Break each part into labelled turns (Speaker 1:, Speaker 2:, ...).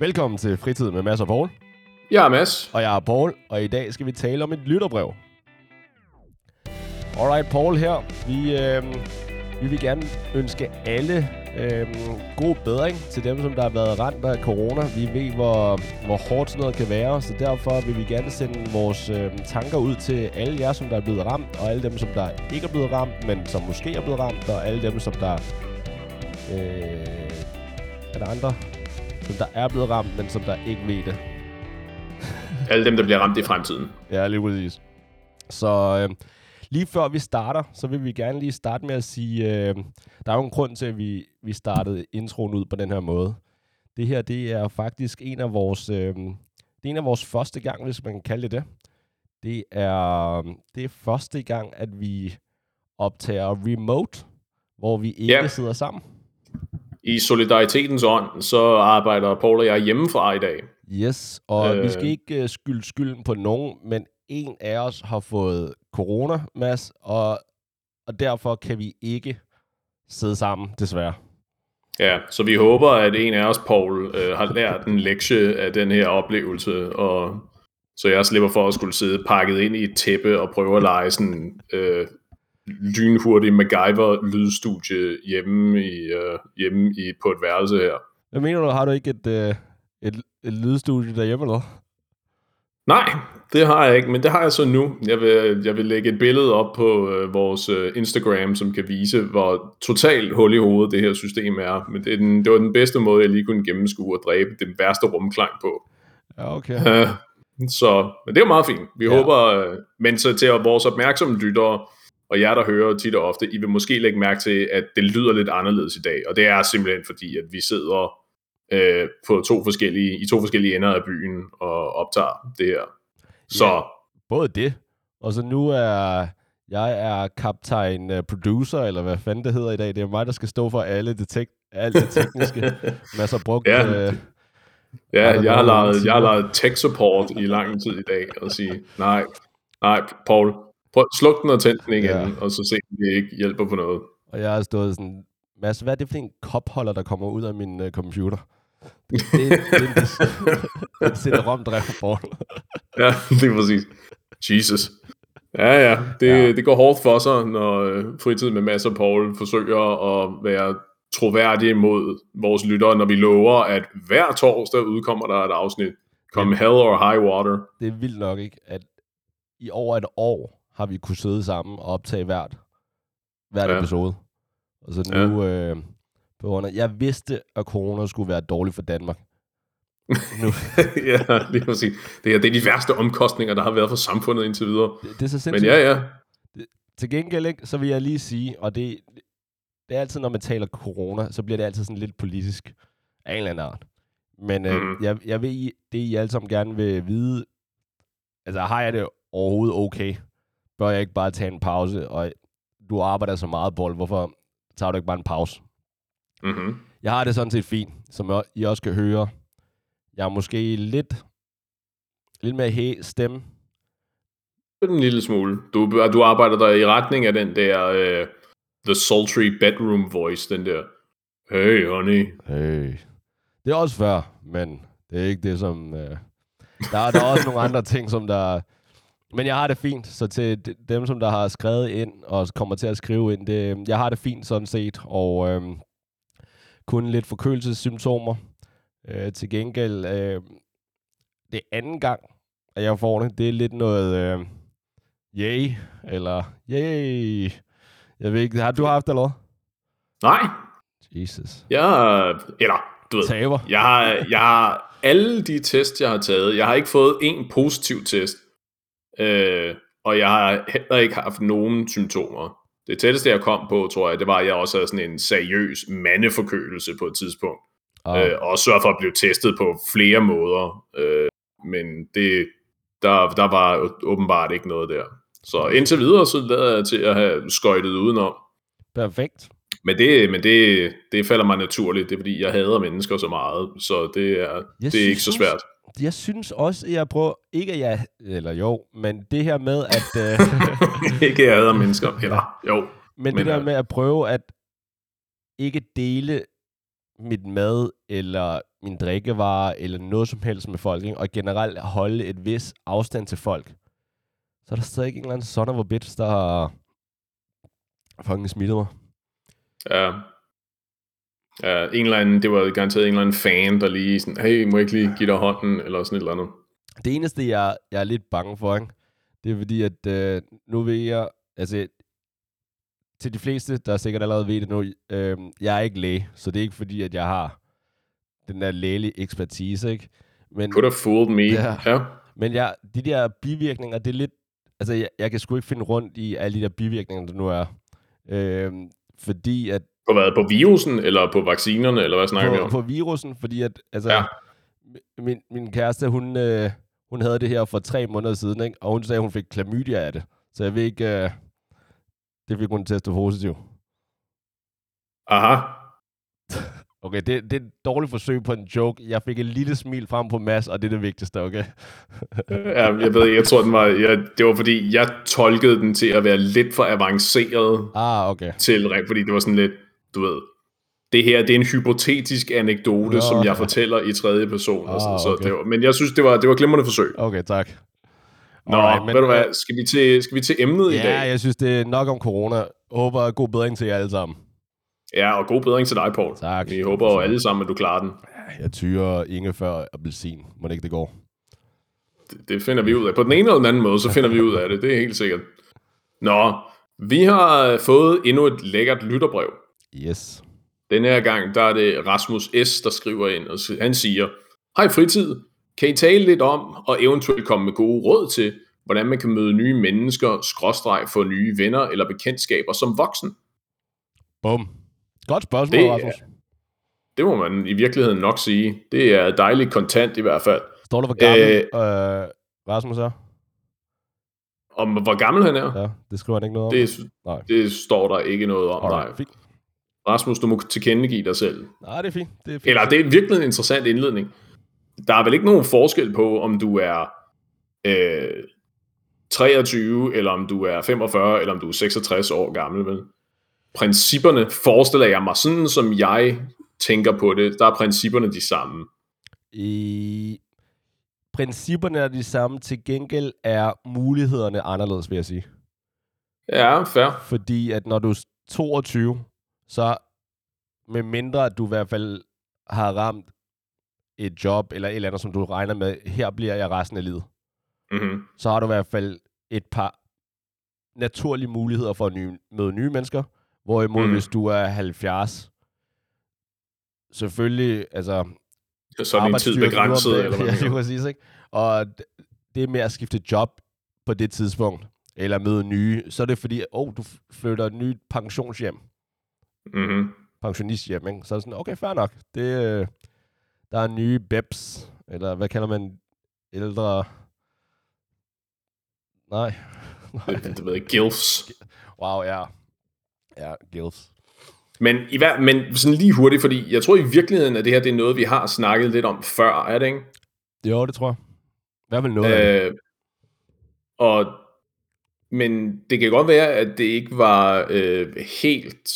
Speaker 1: Velkommen til Fritid med Mads og Paul.
Speaker 2: Jeg er Mads.
Speaker 1: Og jeg er Paul, og i dag skal vi tale om et lytterbrev. Alright, Paul her. Vi, øh, vi vil gerne ønske alle øh, god bedring til dem, som der har været ramt af corona. Vi ved, hvor, hvor hårdt sådan noget kan være, så derfor vil vi gerne sende vores øh, tanker ud til alle jer, som der er blevet ramt, og alle dem, som der ikke er blevet ramt, men som måske er blevet ramt, og alle dem, som der... Øh, er der andre, som der er blevet ramt, men som der ikke ved det?
Speaker 2: Alle dem, der bliver ramt i fremtiden.
Speaker 1: Ja, lige præcis. Så øh, lige før vi starter, så vil vi gerne lige starte med at sige, øh, der er jo en grund til, at vi, vi startede introen ud på den her måde. Det her, det er faktisk en af vores, øh, det er en af vores første gang, hvis man kan kalde det det. Det er, det er første gang, at vi optager remote, hvor vi ikke ja. sidder sammen.
Speaker 2: I solidaritetens ånd, så arbejder Paul og jeg hjemmefra i dag.
Speaker 1: Yes, og øh... vi skal ikke uh, skylde skylden på nogen, men en af os har fået corona, Mads, og, og derfor kan vi ikke sidde sammen, desværre.
Speaker 2: Ja, så vi håber, at en af os, Paul, øh, har lært en lektie af den her oplevelse, og så jeg slipper for at skulle sidde pakket ind i et tæppe og prøve at lege sådan øh, lynhurtig MacGyver-lydstudie hjemme, i, øh, hjemme i, på et værelse her.
Speaker 1: Hvad mener du, har du ikke et, øh, et, et lydstudie derhjemme, eller
Speaker 2: Nej, det har jeg ikke, men det har jeg så nu. Jeg vil, jeg vil lægge et billede op på øh, vores øh, Instagram, som kan vise, hvor totalt hul i hovedet det her system er. Men det, er den, det var den bedste måde, jeg lige kunne gennemskue og dræbe den værste rumklang på.
Speaker 1: Ja, okay. Uh,
Speaker 2: så men det er meget fint. Vi ja. håber, øh, men så til vores opmærksomme lyttere, og jer, der hører tit og ofte, I vil måske lægge mærke til, at det lyder lidt anderledes i dag. Og det er simpelthen fordi, at vi sidder øh, på to forskellige, i to forskellige ender af byen og optager det her. Så ja,
Speaker 1: både det, og så nu er jeg er kaptajn uh, producer, eller hvad fanden det hedder i dag. Det er mig, der skal stå for alle det, tek- alt det tekniske. Masser brugt...
Speaker 2: Ja. Uh, Ja, jeg har, lavet, jeg har lavet tech support i lang tid i dag, og sige, nej, nej, Paul, prøv, sluk den og tænd den igen, ja. og så se, om det ikke hjælper på noget.
Speaker 1: Og jeg har stået sådan, Mads, hvad er det for en kopholder, der kommer ud af min uh, computer? Det, det, det, er CD-ROM-drevet for.
Speaker 2: ja, det er præcis. Jesus. Ja, ja. Det, ja. det går hårdt for sig, når øh, fritid med Mads og Paul forsøger at være troværdige mod vores lyttere, når vi lover, at hver torsdag udkommer der et afsnit. Come hell or high water.
Speaker 1: Det er vildt nok, ikke? At i over et år har vi kunne sidde sammen og optage hvert, hvert ja. episode. Og så nu, ja. øh, på grund af, jeg vidste, at corona skulle være dårligt for Danmark.
Speaker 2: Nu. ja, lige præcis. Det er, det er de værste omkostninger, der har været for samfundet indtil videre. Det, det er så sindssygt. Men ja, ja.
Speaker 1: Til gengæld, ikke, så vil jeg lige sige, og det, det er altid, når man taler corona, så bliver det altid sådan lidt politisk af en eller anden art. Men øh, mm. jeg, jeg ved, det I alle sammen gerne vil vide, altså har jeg det overhovedet okay? Bør jeg ikke bare tage en pause? Og du arbejder så meget, Bold, hvorfor tager du ikke bare en pause? Mm-hmm. Jeg har det sådan set fint, som I også kan høre. Jeg er måske lidt, lidt mere hæ stemme.
Speaker 2: En lille smule. Du, du arbejder der i retning af den der uh, The Sultry Bedroom Voice, den der Hey honey.
Speaker 1: Hey. Det er også før, men det er ikke det, som... Uh, der, er, der er også nogle andre ting, som der... Men jeg har det fint, så til dem, som der har skrevet ind og kommer til at skrive ind, det, jeg har det fint sådan set, og øhm, kun lidt forkølelsessymptomer. Øh, til gengæld, øh, det anden gang, at jeg får det, det er lidt noget øh, yay, eller yay. Jeg ved ikke, har du haft det, eller
Speaker 2: Nej.
Speaker 1: Jesus.
Speaker 2: Jeg, eller, du ved,
Speaker 1: Taber.
Speaker 2: Jeg har, jeg har alle de tests, jeg har taget, jeg har ikke fået en positiv test, øh, og jeg har heller ikke haft nogen symptomer. Det tætteste, jeg kom på, tror jeg, det var, at jeg også havde sådan en seriøs mandeforkølelse på et tidspunkt. Ah. Øh, og sørge for at blive testet på flere måder. Øh, men det, der, der var åbenbart ikke noget der. Så indtil videre, så lader jeg til at have skøjtet udenom.
Speaker 1: Perfekt.
Speaker 2: Men det, men det, det falder mig naturligt. Det er fordi, jeg hader mennesker så meget. Så det er, det er ikke så svært.
Speaker 1: Jeg synes også, at jeg prøver, ikke at jeg, eller jo, men det her med, at...
Speaker 2: Uh, ikke at jeg hader mennesker, eller jo.
Speaker 1: Men, men det der med at prøve at ikke dele mit mad, eller min drikkevarer, eller noget som helst med folk, ikke? og generelt holde et vis afstand til folk, så er der stadig en eller anden son of a bitch, der har fucking smittet mig.
Speaker 2: Ja. Ja, en eller anden, det var garanteret en eller anden fan, der lige sådan, hey, må jeg ikke lige give dig hånden, eller sådan et eller andet.
Speaker 1: Det eneste, jeg, jeg er lidt bange for, ikke? det er fordi, at øh, nu ved jeg, altså til de fleste, der sikkert allerede ved det nu, øh, jeg er ikke læge, så det er ikke fordi, at jeg har den der lægelige ekspertise, ikke?
Speaker 2: Men, Could have fooled me. Ja. ja.
Speaker 1: Men jeg, de der bivirkninger, det er lidt, altså jeg, jeg kan sgu ikke finde rundt i alle de der bivirkninger, der nu er. Øh, fordi at...
Speaker 2: På hvad? På virusen, eller på vaccinerne, eller hvad snakker
Speaker 1: på,
Speaker 2: vi om?
Speaker 1: På virusen, fordi at, altså, ja. min, min kæreste, hun, øh, hun havde det her for tre måneder siden, ikke? og hun sagde, at hun fik klamydia af det. Så jeg ved ikke, øh, det fik hun testet positiv.
Speaker 2: Aha.
Speaker 1: Okay, det, det er et dårligt forsøg på en joke. Jeg fik et lille smil frem på Mads, og det er det vigtigste, okay?
Speaker 2: ja, jeg ved jeg tror, den var, jeg, det var fordi, jeg tolkede den til at være lidt for avanceret.
Speaker 1: Ah, okay.
Speaker 2: Til, fordi det var sådan lidt, du ved, det her, det er en hypotetisk anekdote, Nå, som jeg fortæller i tredje person. Ah, og sådan, okay. så det var, men jeg synes, det var, det var glimrende forsøg.
Speaker 1: Okay, tak.
Speaker 2: Nå, Alright, men, ved du hvad, skal vi til, skal vi til emnet
Speaker 1: ja,
Speaker 2: i dag?
Speaker 1: Ja, jeg synes, det er nok om corona. Håber god bedring til jer alle sammen.
Speaker 2: Ja, og god bedring til dig, Paul.
Speaker 1: Tak.
Speaker 2: Vi håber jo alle sammen, at du klarer den.
Speaker 1: Jeg tyrer ingefær appelsin. Må det ikke det går?
Speaker 2: Det, det finder vi ud af. På den ene eller den anden måde, så finder vi ud af det. Det er helt sikkert. Nå, vi har fået endnu et lækkert lytterbrev.
Speaker 1: Yes.
Speaker 2: Den her gang, der er det Rasmus S., der skriver ind, og han siger, Hej fritid, kan I tale lidt om, og eventuelt komme med gode råd til, hvordan man kan møde nye mennesker, skråstreg få nye venner eller bekendtskaber som voksen?
Speaker 1: Bum. Godt spørgsmål, det, Rasmus.
Speaker 2: Det må man i virkeligheden nok sige. Det er dejligt kontant i hvert fald.
Speaker 1: Står der, hvor gammel Æh, øh, Rasmus er?
Speaker 2: Om hvor gammel han er?
Speaker 1: Ja, det skriver han ikke noget om.
Speaker 2: Det, nej. det står der ikke noget om,
Speaker 1: nej. Fint.
Speaker 2: Rasmus, du må tilkendegive dig selv.
Speaker 1: Nej, det er fint. Det er fint.
Speaker 2: Eller det er virkelig en interessant indledning. Der er vel ikke nogen forskel på, om du er øh, 23, eller om du er 45, eller om du er 66 år gammel, vel? Principperne forestiller jeg mig sådan, som jeg tænker på det, der er principperne de samme.
Speaker 1: I principperne er de samme, til gengæld er mulighederne anderledes, vil jeg sige.
Speaker 2: Ja, fair.
Speaker 1: Fordi at når du er 22, så med mindre at du i hvert fald har ramt et job eller et eller andet, som du regner med, her bliver jeg resten af livet,
Speaker 2: mm-hmm.
Speaker 1: så har du i hvert fald et par naturlige muligheder for at nye, møde nye mennesker, hvorimod mm. hvis du er 70, selvfølgelig, altså...
Speaker 2: Så er din tid begrænset, eller hvad?
Speaker 1: Ja, det præcis, ikke? Og det med at skifte job på det tidspunkt, eller møde nye, så er det fordi, åh, oh, du flytter et nyt pensionshjem.
Speaker 2: Mm-hmm.
Speaker 1: Pensionisthjem, ikke? Så er det sådan, okay, fair nok. Det, øh, der er nye BEPS, eller hvad kalder man ældre... Nej.
Speaker 2: det, det ved jeg, GILFs.
Speaker 1: Wow, ja. Ja, GILFs.
Speaker 2: Men, i hver, men sådan lige hurtigt, fordi jeg tror i virkeligheden, at det her det er noget, vi har snakket lidt om før, er det ikke?
Speaker 1: Jo, det tror jeg. Hvad vil noget øh,
Speaker 2: Og, men det kan godt være, at det ikke var øh, helt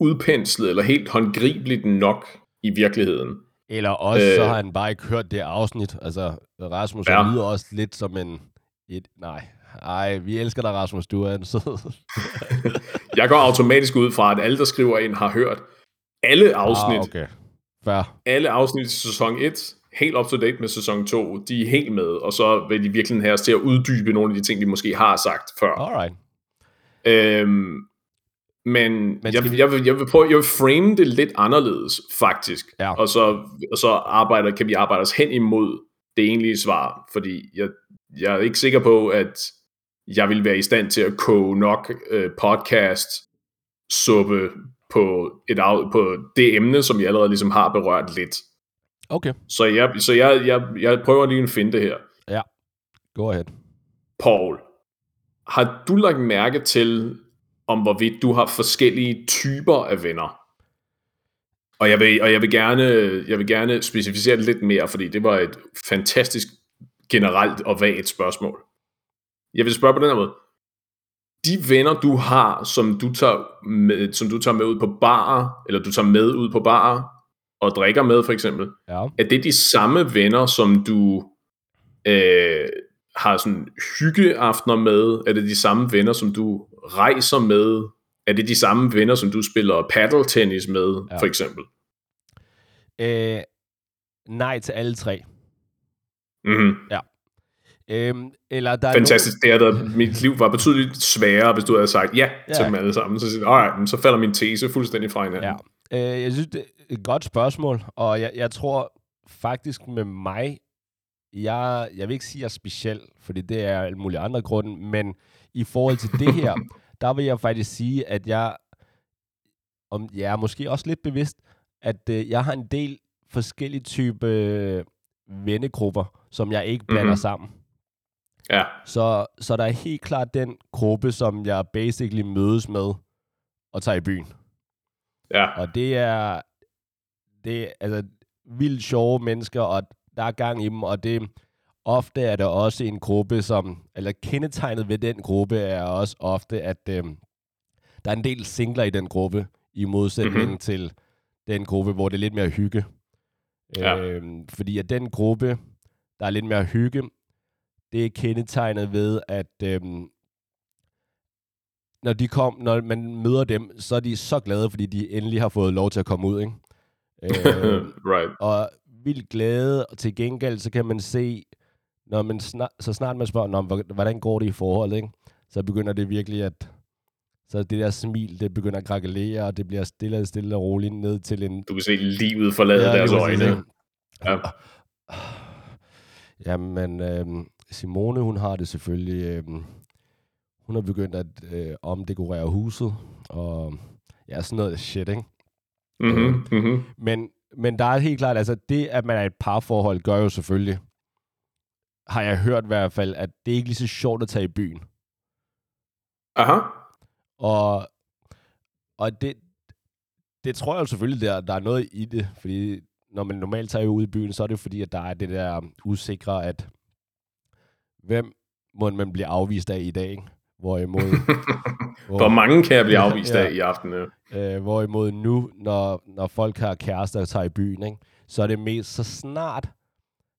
Speaker 2: udpenslet, eller helt håndgribeligt nok i virkeligheden.
Speaker 1: Eller også, øh, så har han bare ikke hørt det afsnit. Altså, Rasmus ja. lyder også lidt som en... Et, nej, ej, vi elsker dig, Rasmus. Du er en sød.
Speaker 2: jeg går automatisk ud fra, at alle, der skriver ind, har hørt alle afsnit. Ah,
Speaker 1: okay. Fair.
Speaker 2: Alle afsnit i sæson 1, helt up to date med sæson 2, de er helt med, og så vil de virkelig have os til at uddybe nogle af de ting, vi måske har sagt før.
Speaker 1: Alright.
Speaker 2: Øhm, men, Men jeg, jeg, vil, jeg, vil prøve, jeg vil frame det lidt anderledes, faktisk.
Speaker 1: Ja.
Speaker 2: Og så, og så arbejder, kan vi arbejde os hen imod det egentlige svar. Fordi jeg, jeg er ikke sikker på, at jeg vil være i stand til at koge nok øh, podcast suppe på, et, på det emne, som jeg allerede ligesom har berørt lidt.
Speaker 1: Okay.
Speaker 2: Så jeg, så jeg, jeg, jeg prøver lige at finde det her.
Speaker 1: Ja, go ahead.
Speaker 2: Paul, har du lagt mærke til, om hvorvidt du har forskellige typer af venner. Og jeg vil, og jeg vil, gerne, jeg vil gerne specificere det lidt mere, fordi det var et fantastisk generelt og vagt spørgsmål. Jeg vil spørge på den her måde. De venner, du har, som du tager med, som du tager med ud på barer, eller du tager med ud på barer, og drikker med, for eksempel,
Speaker 1: Ja.
Speaker 2: er det de samme venner, som du øh, har sådan hyggeaftener med? Er det de samme venner, som du rejser med? Er det de samme venner, som du spiller paddle-tennis med,
Speaker 1: Ja.
Speaker 2: ja. for eksempel?
Speaker 1: Øh, nej til alle tre.
Speaker 2: Mm-hmm.
Speaker 1: Øhm, eller der er
Speaker 2: Fantastisk. Det er der, mit liv var betydeligt sværere, hvis du havde sagt ja,
Speaker 1: Ja.
Speaker 2: ja. til dem alle sammen. Så siger men så falder min tese fuldstændig fra hinanden.
Speaker 1: Ja. Øh, jeg synes, det er et godt spørgsmål, og jeg, jeg tror faktisk med mig, jeg, jeg vil ikke sige, at jeg er speciel, fordi det er alle mulige andre grunde, men i forhold til det her, der vil jeg faktisk sige, at jeg, om jeg er måske også lidt bevidst, at øh, jeg har en del forskellige type øh, vennegrupper, som jeg ikke blander
Speaker 2: Mhm.
Speaker 1: sammen.
Speaker 2: ja.
Speaker 1: Så, så der er helt klart den gruppe, som jeg basically mødes med og tager i byen.
Speaker 2: ja.
Speaker 1: Og det er, det er altså vildt sjove mennesker, og der er gang i dem, og det ofte er der også en gruppe, som, eller kendetegnet ved den gruppe er også ofte, at øh, der er en del singler i den gruppe, i modsætning
Speaker 2: Mhm.
Speaker 1: mm-hmm. til den gruppe, hvor det er lidt mere hygge.
Speaker 2: Ja.
Speaker 1: Øh, fordi at den gruppe, der er lidt mere hygge, det er kendetegnet ved, at øh, når de kom, når man møder dem, så er de så glade, fordi de endelig har fået lov til at komme ud, ikke? Øh,
Speaker 2: right.
Speaker 1: og vildt glade, og til gengæld, så kan man se, når man snart, så snart man spørger, "Nå, hvor- hvordan går det i forholdet, ikke? så begynder det virkelig at, så det der smil, det begynder at krakelere, og det bliver stille og stille og roligt ned til en...
Speaker 2: Du kan se livet forlade ja, deres øjne.
Speaker 1: ikke?
Speaker 2: Ja.
Speaker 1: Jamen, øhm, Simone, hun har det selvfølgelig... Øhm, hun har begyndt at øh, omdekorere huset, og ja, sådan noget shit, ikke?
Speaker 2: Mm-hmm, mm-hmm.
Speaker 1: Men, men der er helt klart, altså det, at man er et parforhold, gør jo selvfølgelig, har jeg hørt i hvert fald, at det er ikke lige så sjovt at tage i byen.
Speaker 2: Aha.
Speaker 1: Og, og det, det tror jeg selvfølgelig, der, der er noget i det, fordi når man normalt tager ud i byen, så er det fordi, at der er det der usikre, at hvem må man blive afvist af i dag, ikke? Hvorimod,
Speaker 2: Hvor mange kan jeg blive afvist
Speaker 1: ja.
Speaker 2: af i aften? ja.
Speaker 1: Øh, hvorimod nu, når, når folk har kærester og tager i byen, ikke, så er det mest så snart,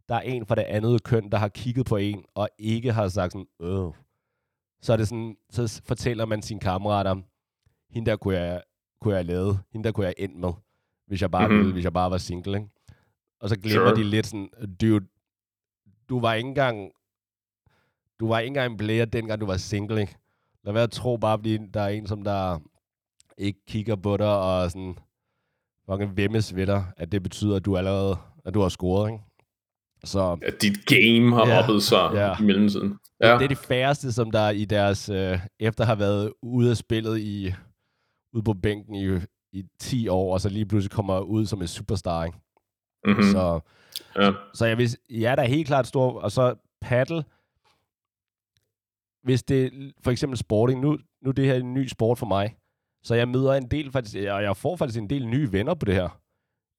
Speaker 1: der er en fra det andet køn, der har kigget på en, og ikke har sagt sådan, øh. Så er det sådan, så fortæller man sine kammerater, hende der kunne jeg, kunne jeg lave, hende der kunne jeg end med, hvis jeg bare
Speaker 2: Mhm.
Speaker 1: mm-hmm. ville, hvis jeg bare var single, ikke? Og så glemmer
Speaker 2: Sure.
Speaker 1: de lidt sådan, dude, du var ikke engang, du var ikke engang en player, dengang du var single, ikke? Lad være at tro bare, fordi der er en, som der ikke kigger på dig og sådan fucking vemmes ved dig, at det betyder, at du allerede at du har scoret, ikke? Så
Speaker 2: At dit game har
Speaker 1: Ja,
Speaker 2: ja. oppet sig
Speaker 1: ja.
Speaker 2: ja. i mellemtiden.
Speaker 1: ja.
Speaker 2: Ja.
Speaker 1: det er de færreste, som der i deres, øh, efter har været ude af spillet i, ude på bænken i, i 10 år, og så lige pludselig kommer ud som en superstar, ikke?
Speaker 2: Mm-hmm.
Speaker 1: Mm. Så,
Speaker 2: Ja.
Speaker 1: så jeg vil, ja, der er helt klart stor, og så paddle, hvis det for eksempel sporting, nu, nu er det her en ny sport for mig, så jeg møder en del faktisk, og jeg får faktisk en del nye venner på det her,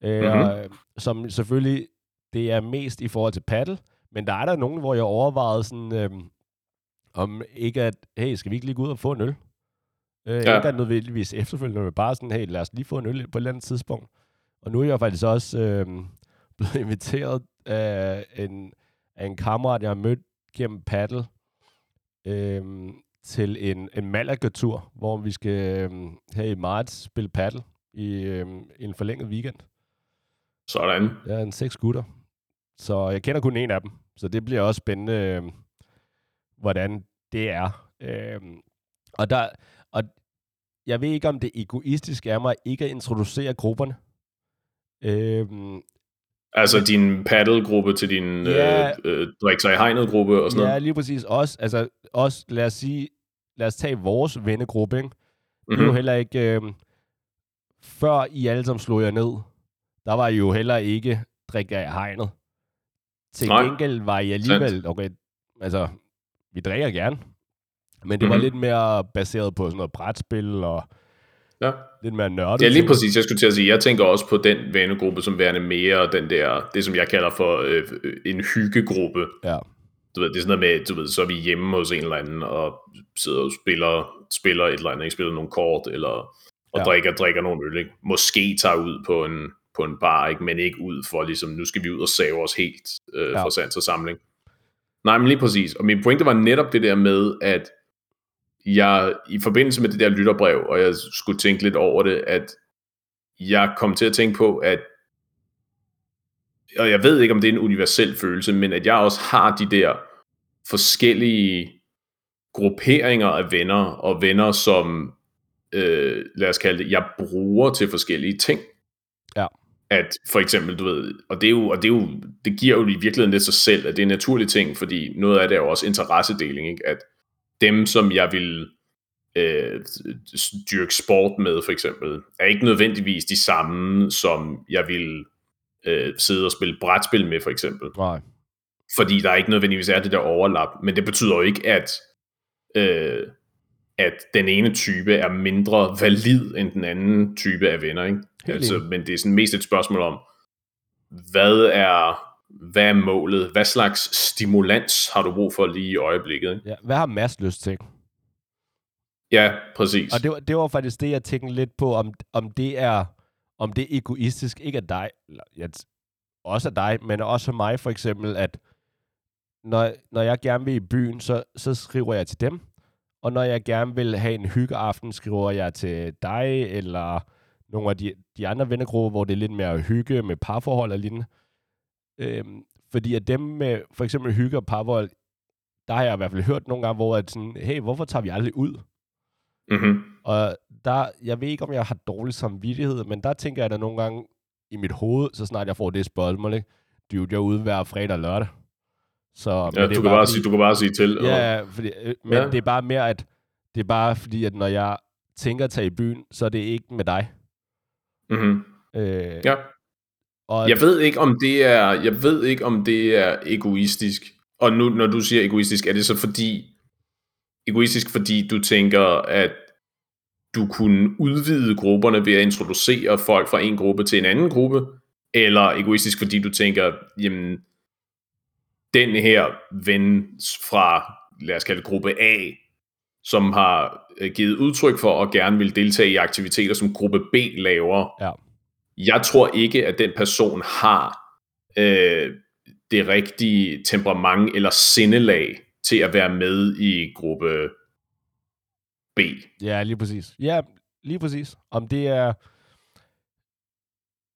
Speaker 1: øh,
Speaker 2: Mhm.
Speaker 1: og, som selvfølgelig, det er mest i forhold til paddle, men der er der nogen, hvor jeg overvejede sådan, øh, om ikke at, hey, skal vi ikke lige gå ud og få en øl? Øh,
Speaker 2: Ja.
Speaker 1: Ikke at nødvendigvis efterfølgende, men bare sådan, hey, lad os lige få en øl på et eller andet tidspunkt. Og nu er jeg faktisk også øh, blevet inviteret af en, af en kammerat, jeg har mødt gennem paddle, øh, til en, en Malaga-tur, hvor vi skal øh, her i marts spille paddle i øh, en forlænget weekend.
Speaker 2: Sådan.
Speaker 1: Er en seks gutter. Så jeg kender kun en af dem. Så det bliver også spændende, øh, hvordan det er. Øh, og, der, og jeg ved ikke, om det egoistisk er mig ikke at introducere grupperne. Øh,
Speaker 2: Altså din paddle-gruppe til din
Speaker 1: Ja.
Speaker 2: øh, øh, sig i hegnet-gruppe og sådan
Speaker 1: ja,
Speaker 2: noget.
Speaker 1: lige præcis. Også, altså, også, lad os sige, lad os tage vores vennegruppe, ikke? Mm-hmm. Det er jo
Speaker 2: Mm-hmm.
Speaker 1: heller ikke... Øh, før I alle sammen slog jer ned, der var I jo heller ikke drikke af hegnet. Til
Speaker 2: Nej.
Speaker 1: gengæld var I alligevel... Okay, altså, vi drikker gerne. Men det mm-hmm. var
Speaker 2: Mhm.
Speaker 1: lidt mere baseret på sådan noget brætspil og
Speaker 2: Ja.
Speaker 1: lidt mere nørdet.
Speaker 2: Ja, lige præcis. Jeg skulle til at sige, jeg tænker også på den vennegruppe som værende mere den der, det som jeg kalder for øh, øh, en hyggegruppe.
Speaker 1: Ja.
Speaker 2: Du ved, det er sådan noget med, du ved, så er vi hjemme hos en eller anden og sidder og spiller, spiller et eller andet, ikke spiller nogle kort, eller og
Speaker 1: ja.
Speaker 2: drikker, drikker nogle øl, ikke? Måske tager ud på en, på en bar, ikke? men ikke ud for ligesom, nu skal vi ud og save os helt øh, ja. fra sans og samling. Nej, men lige præcis. Og min pointe var netop det der med, at jeg i forbindelse med det der lytterbrev, og jeg skulle tænke lidt over det, at jeg kom til at tænke på, at og jeg ved ikke, om det er en universel følelse, men at jeg også har de der forskellige grupperinger af venner, og venner, som, øh, lad os kalde det, jeg bruger til forskellige ting. At for eksempel, du ved, og det, er jo, og det, er jo, det giver jo i virkeligheden lidt sig selv, at det er en naturlig ting, fordi noget af det er jo også interessedeling, ikke? at dem, som jeg vil øh, dyrke sport med, for eksempel, er ikke nødvendigvis de samme, som jeg vil øh, sidde og spille brætspil med, for eksempel.
Speaker 1: Nej.
Speaker 2: Fordi der ikke nødvendigvis er det der overlap. Men det betyder jo ikke, at, øh, at den ene type er mindre valid end den anden type af venner. Ikke? altså, men det er sådan mest et spørgsmål om, hvad er, hvad er målet? Hvad slags stimulans har du brug for lige i øjeblikket? Ikke?
Speaker 1: Ja, hvad har Mads lyst til?
Speaker 2: Ja, præcis.
Speaker 1: Og det var, det var faktisk det, jeg tænkte lidt på, om, om det er om det er egoistisk, ikke af dig, ja, også af dig, men også af mig for eksempel, at når, når jeg gerne vil i byen, så, så skriver jeg til dem, og når jeg gerne vil have en hyggeaften, skriver jeg til dig, eller nogle af de, de andre vennegrupper, hvor det er lidt mere hygge med parforhold og lignende. Øhm, fordi at dem med for eksempel hygge og parforhold, der har jeg i hvert fald hørt nogle gange, hvor at sådan, hey, hvorfor tager vi aldrig ud?
Speaker 2: Mm-hmm.
Speaker 1: Og der, jeg ved ikke, om jeg har dårlig samvittighed, men der tænker jeg da nogle gange i mit hoved, så snart jeg får det spørgsmål, ikke? Dude, jeg er ude hver fredag og lørdag. Så,
Speaker 2: ja, du, kan bare, bare sige, du kan bare sige til.
Speaker 1: Ja, fordi, øh, men ja. det er bare mere, at det er bare fordi, at når jeg tænker at tage i byen, så er det ikke med dig.
Speaker 2: Mm-hmm.
Speaker 1: Øh,
Speaker 2: ja. Og jeg ved ikke, om det er, jeg ved ikke, om det er egoistisk. Og nu, når du siger egoistisk, er det så fordi, egoistisk, fordi du tænker, at du kunne udvide grupperne ved at introducere folk fra en gruppe til en anden gruppe, eller egoistisk, fordi du tænker, jamen, den her ven fra, lad os kalde gruppe A, som har øh, givet udtryk for at gerne vil deltage i aktiviteter, som gruppe B laver.
Speaker 1: Ja.
Speaker 2: Jeg tror ikke, at den person har øh, det rigtige temperament eller sindelag til at være med i gruppe B.
Speaker 1: Ja, lige præcis. Ja, lige præcis. Om det er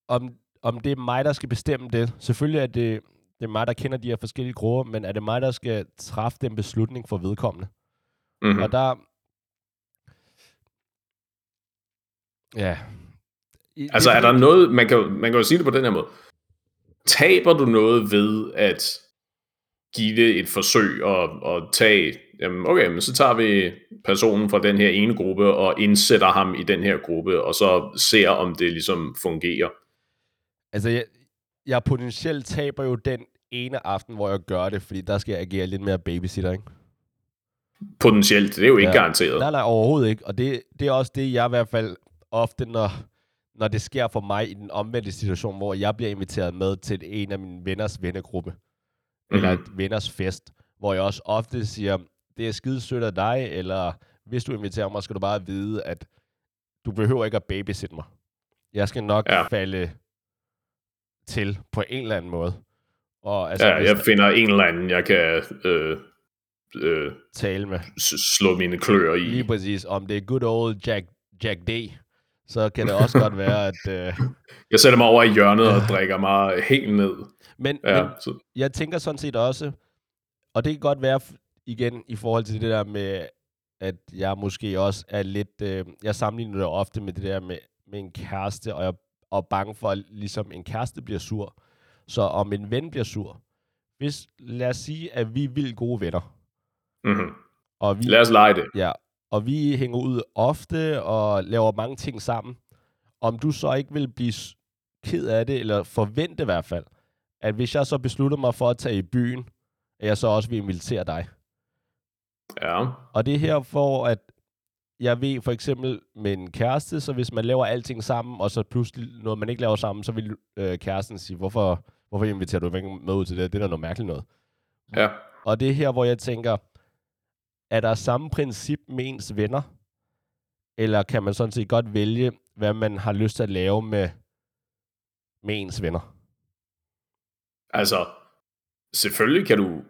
Speaker 1: om, om det er mig, der skal bestemme det. Selvfølgelig er det, det er mig, der kender de her forskellige grupper, men er det mig, der skal træffe den beslutning for vedkommende?
Speaker 2: Mm-hmm.
Speaker 1: Og der... Ja.
Speaker 2: I, altså, er der noget... Man kan, man kan jo sige det på den her måde. Taber du noget ved at give det et forsøg og, og tage jamen okay, men så tager vi personen fra den her ene gruppe og indsætter ham i den her gruppe, og så ser, om det ligesom fungerer.
Speaker 1: Altså, jeg, jeg potentielt taber jo den ene aften, hvor jeg gør det, fordi der skal jeg agere lidt mere babysitter, ikke?
Speaker 2: Potentielt, det er jo ikke ja. garanteret.
Speaker 1: Nej, nej, overhovedet ikke. Og det, det er også det, jeg i hvert fald ofte, når, når det sker for mig i den omvendte situation, hvor jeg bliver inviteret med til en af mine venners vennegruppe, mm-hmm. eller et venners fest, hvor jeg også ofte siger, det er skide sødt af dig, eller hvis du inviterer mig, skal du bare vide, at du behøver ikke at babysitte mig. Jeg skal nok ja. falde til på en eller anden måde.
Speaker 2: Og, altså, ja, jeg der... finder en eller anden, jeg kan øh, øh,
Speaker 1: tale med.
Speaker 2: Slå mine kløer i.
Speaker 1: Lige præcis. Om det er good old Jack, Jack D, så kan det også godt være, at... Øh...
Speaker 2: Jeg sætter mig over i hjørnet og drikker mig helt ned.
Speaker 1: Men, ja, men så... jeg tænker sådan set også, og det kan godt være, igen i forhold til det der med, at jeg måske også er lidt, øh, jeg sammenligner det ofte med det der med, med en kæreste, og jeg er bange for, at ligesom en kæreste bliver sur. Så om en ven bliver sur, hvis, lad os sige, at vi er vildt gode venner.
Speaker 2: Mm-hmm.
Speaker 1: Og vi,
Speaker 2: lad os lege det.
Speaker 1: Ja, og vi hænger ud ofte og laver mange ting sammen. Om du så ikke vil blive ked af det, eller forvente i hvert fald, at hvis jeg så beslutter mig for at tage i byen, at jeg så også vil invitere dig.
Speaker 2: Ja.
Speaker 1: Og det er her for, at jeg ved for eksempel med en kæreste, så hvis man laver alting sammen, og så pludselig noget, man ikke laver sammen, så vil øh, kæresten sige, hvorfor, hvorfor inviterer du ikke med ud til det? Det er da noget mærkeligt noget.
Speaker 2: Ja.
Speaker 1: Og det er her, hvor jeg tænker, er der samme princip med ens venner? Eller kan man sådan set godt vælge, hvad man har lyst til at lave med med ens venner?
Speaker 2: Altså, selvfølgelig kan du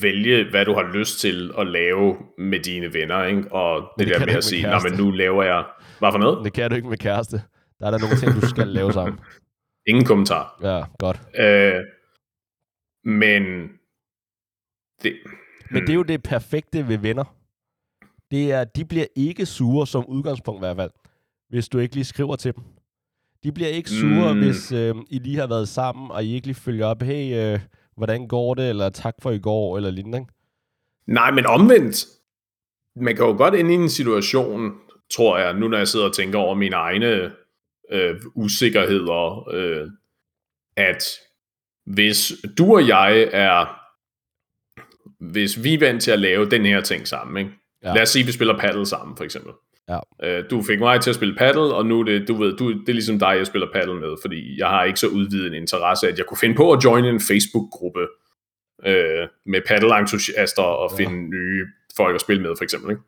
Speaker 2: vælge, hvad du har lyst til at lave med dine venner, ikke? Og det,
Speaker 1: det
Speaker 2: der med at sige, nej, men nu laver jeg... Hvad for noget?
Speaker 1: Det kan du ikke med kæreste. Der er der nogle ting, du skal lave sammen.
Speaker 2: Ingen kommentar.
Speaker 1: Ja, godt.
Speaker 2: Øh, men... Det,
Speaker 1: Men det er jo det perfekte ved venner. Det er, de bliver ikke sure som udgangspunkt i hvert fald, hvis du ikke lige skriver til dem. De bliver ikke sure,
Speaker 2: mm.
Speaker 1: hvis øh, I lige har været sammen, og I ikke lige følger op, hey, øh, hvordan går det, eller tak for i går, eller lignende. ikke?
Speaker 2: Nej, men omvendt. Man kan jo godt ende i en situation, tror jeg, nu når jeg sidder og tænker over mine egne øh, usikkerheder, øh, at hvis du og jeg er, hvis vi er vant til at lave den her ting sammen, ikke? Ja. lad os sige, at vi spiller paddle sammen, for eksempel.
Speaker 1: Ja.
Speaker 2: Øh, du fik mig til at spille paddle, og nu er det, du ved, du, det er ligesom dig, jeg spiller paddle med, fordi jeg har ikke så udvidet en interesse, at jeg kunne finde på at joine en Facebook-gruppe øh, med paddle-entusiaster og
Speaker 1: Ja.
Speaker 2: finde nye folk at spille med, for eksempel. Ikke?